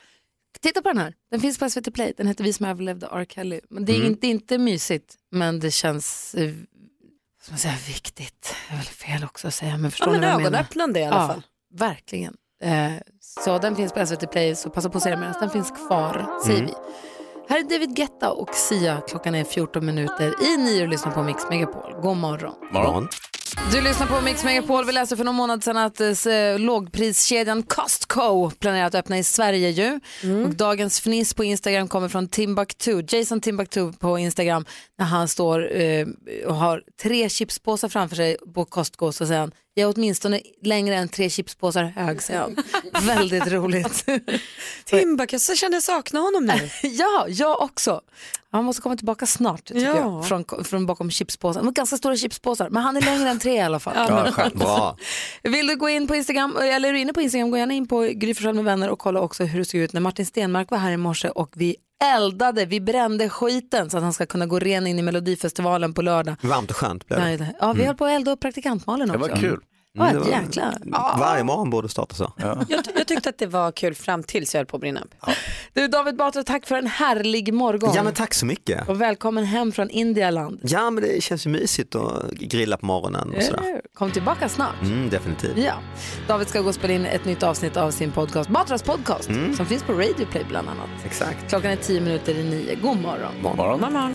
Titta på den här, den finns på SVT Play, den heter Vi som överlevde R. Kelly. Men det är, Mm. inte, inte mysigt, men det känns eh, man säga, viktigt. Det är väl fel också att säga, men förstår Ja, ni men vad jag menar? ögonöppnande i alla ja, fall. Verkligen. Eh, så den finns på SVT Play, så passa på att se den medan den finns kvar, säger Mm. vi. Här är David Guetta och Sia. Klockan är 14 minuter i nio och lyssnar på Mix Megapol. God morgon. Morgon. Du lyssnar på Mix Megapol. Vi läste för någon månad sedan att eh, lågpriskedjan Costco planerar att öppna i Sverige ju. Och dagens fniss på Instagram kommer från Timbuktu. Jason Timbuktu på Instagram när han står eh, och har tre chipspåsar framför sig på Costco så säger han jag är åtminstone längre än tre chipspåsar hög, säger han. Väldigt roligt. Timbuk, jag så kände jag sakna honom nu. ja, jag också. Han måste komma tillbaka snart tycker Ja. jag, från, från bakom chipspåsar. Har ganska stora chipspåsar, men han är längre än tre i alla fall. Ja. Bra. Vill du gå in på Instagram, eller är du inne på Instagram, gå gärna in på Gry med vänner och kolla också hur det såg ut när Martin Stenmark var här i morse och vi eldade, vi brände skiten så att han ska kunna gå ren in i Melodifestivalen på lördag. Varmt och skönt blev Nej, det. det- Ja, vi höll på att elda upp praktikantmalen Det också. var kul. Ja, Mm, var- jäklar. Varje morgon borde starta så. Jag, jag tyckte att det var kul fram tills jag höll på att brinna upp. Du David Batra, tack för en härlig morgon. Ja men tack så mycket. Och välkommen hem från Indialand. Ja men det känns ju mysigt att grilla på morgonen och sådär. Kom tillbaka snart. Mm, definitivt. Ja, David ska gå och spela in ett nytt avsnitt av sin podcast, Batras podcast, Mm. som finns på Radio Play bland annat. Exakt. Klockan är tio minuter i nio. God morgon. morgon. morgon.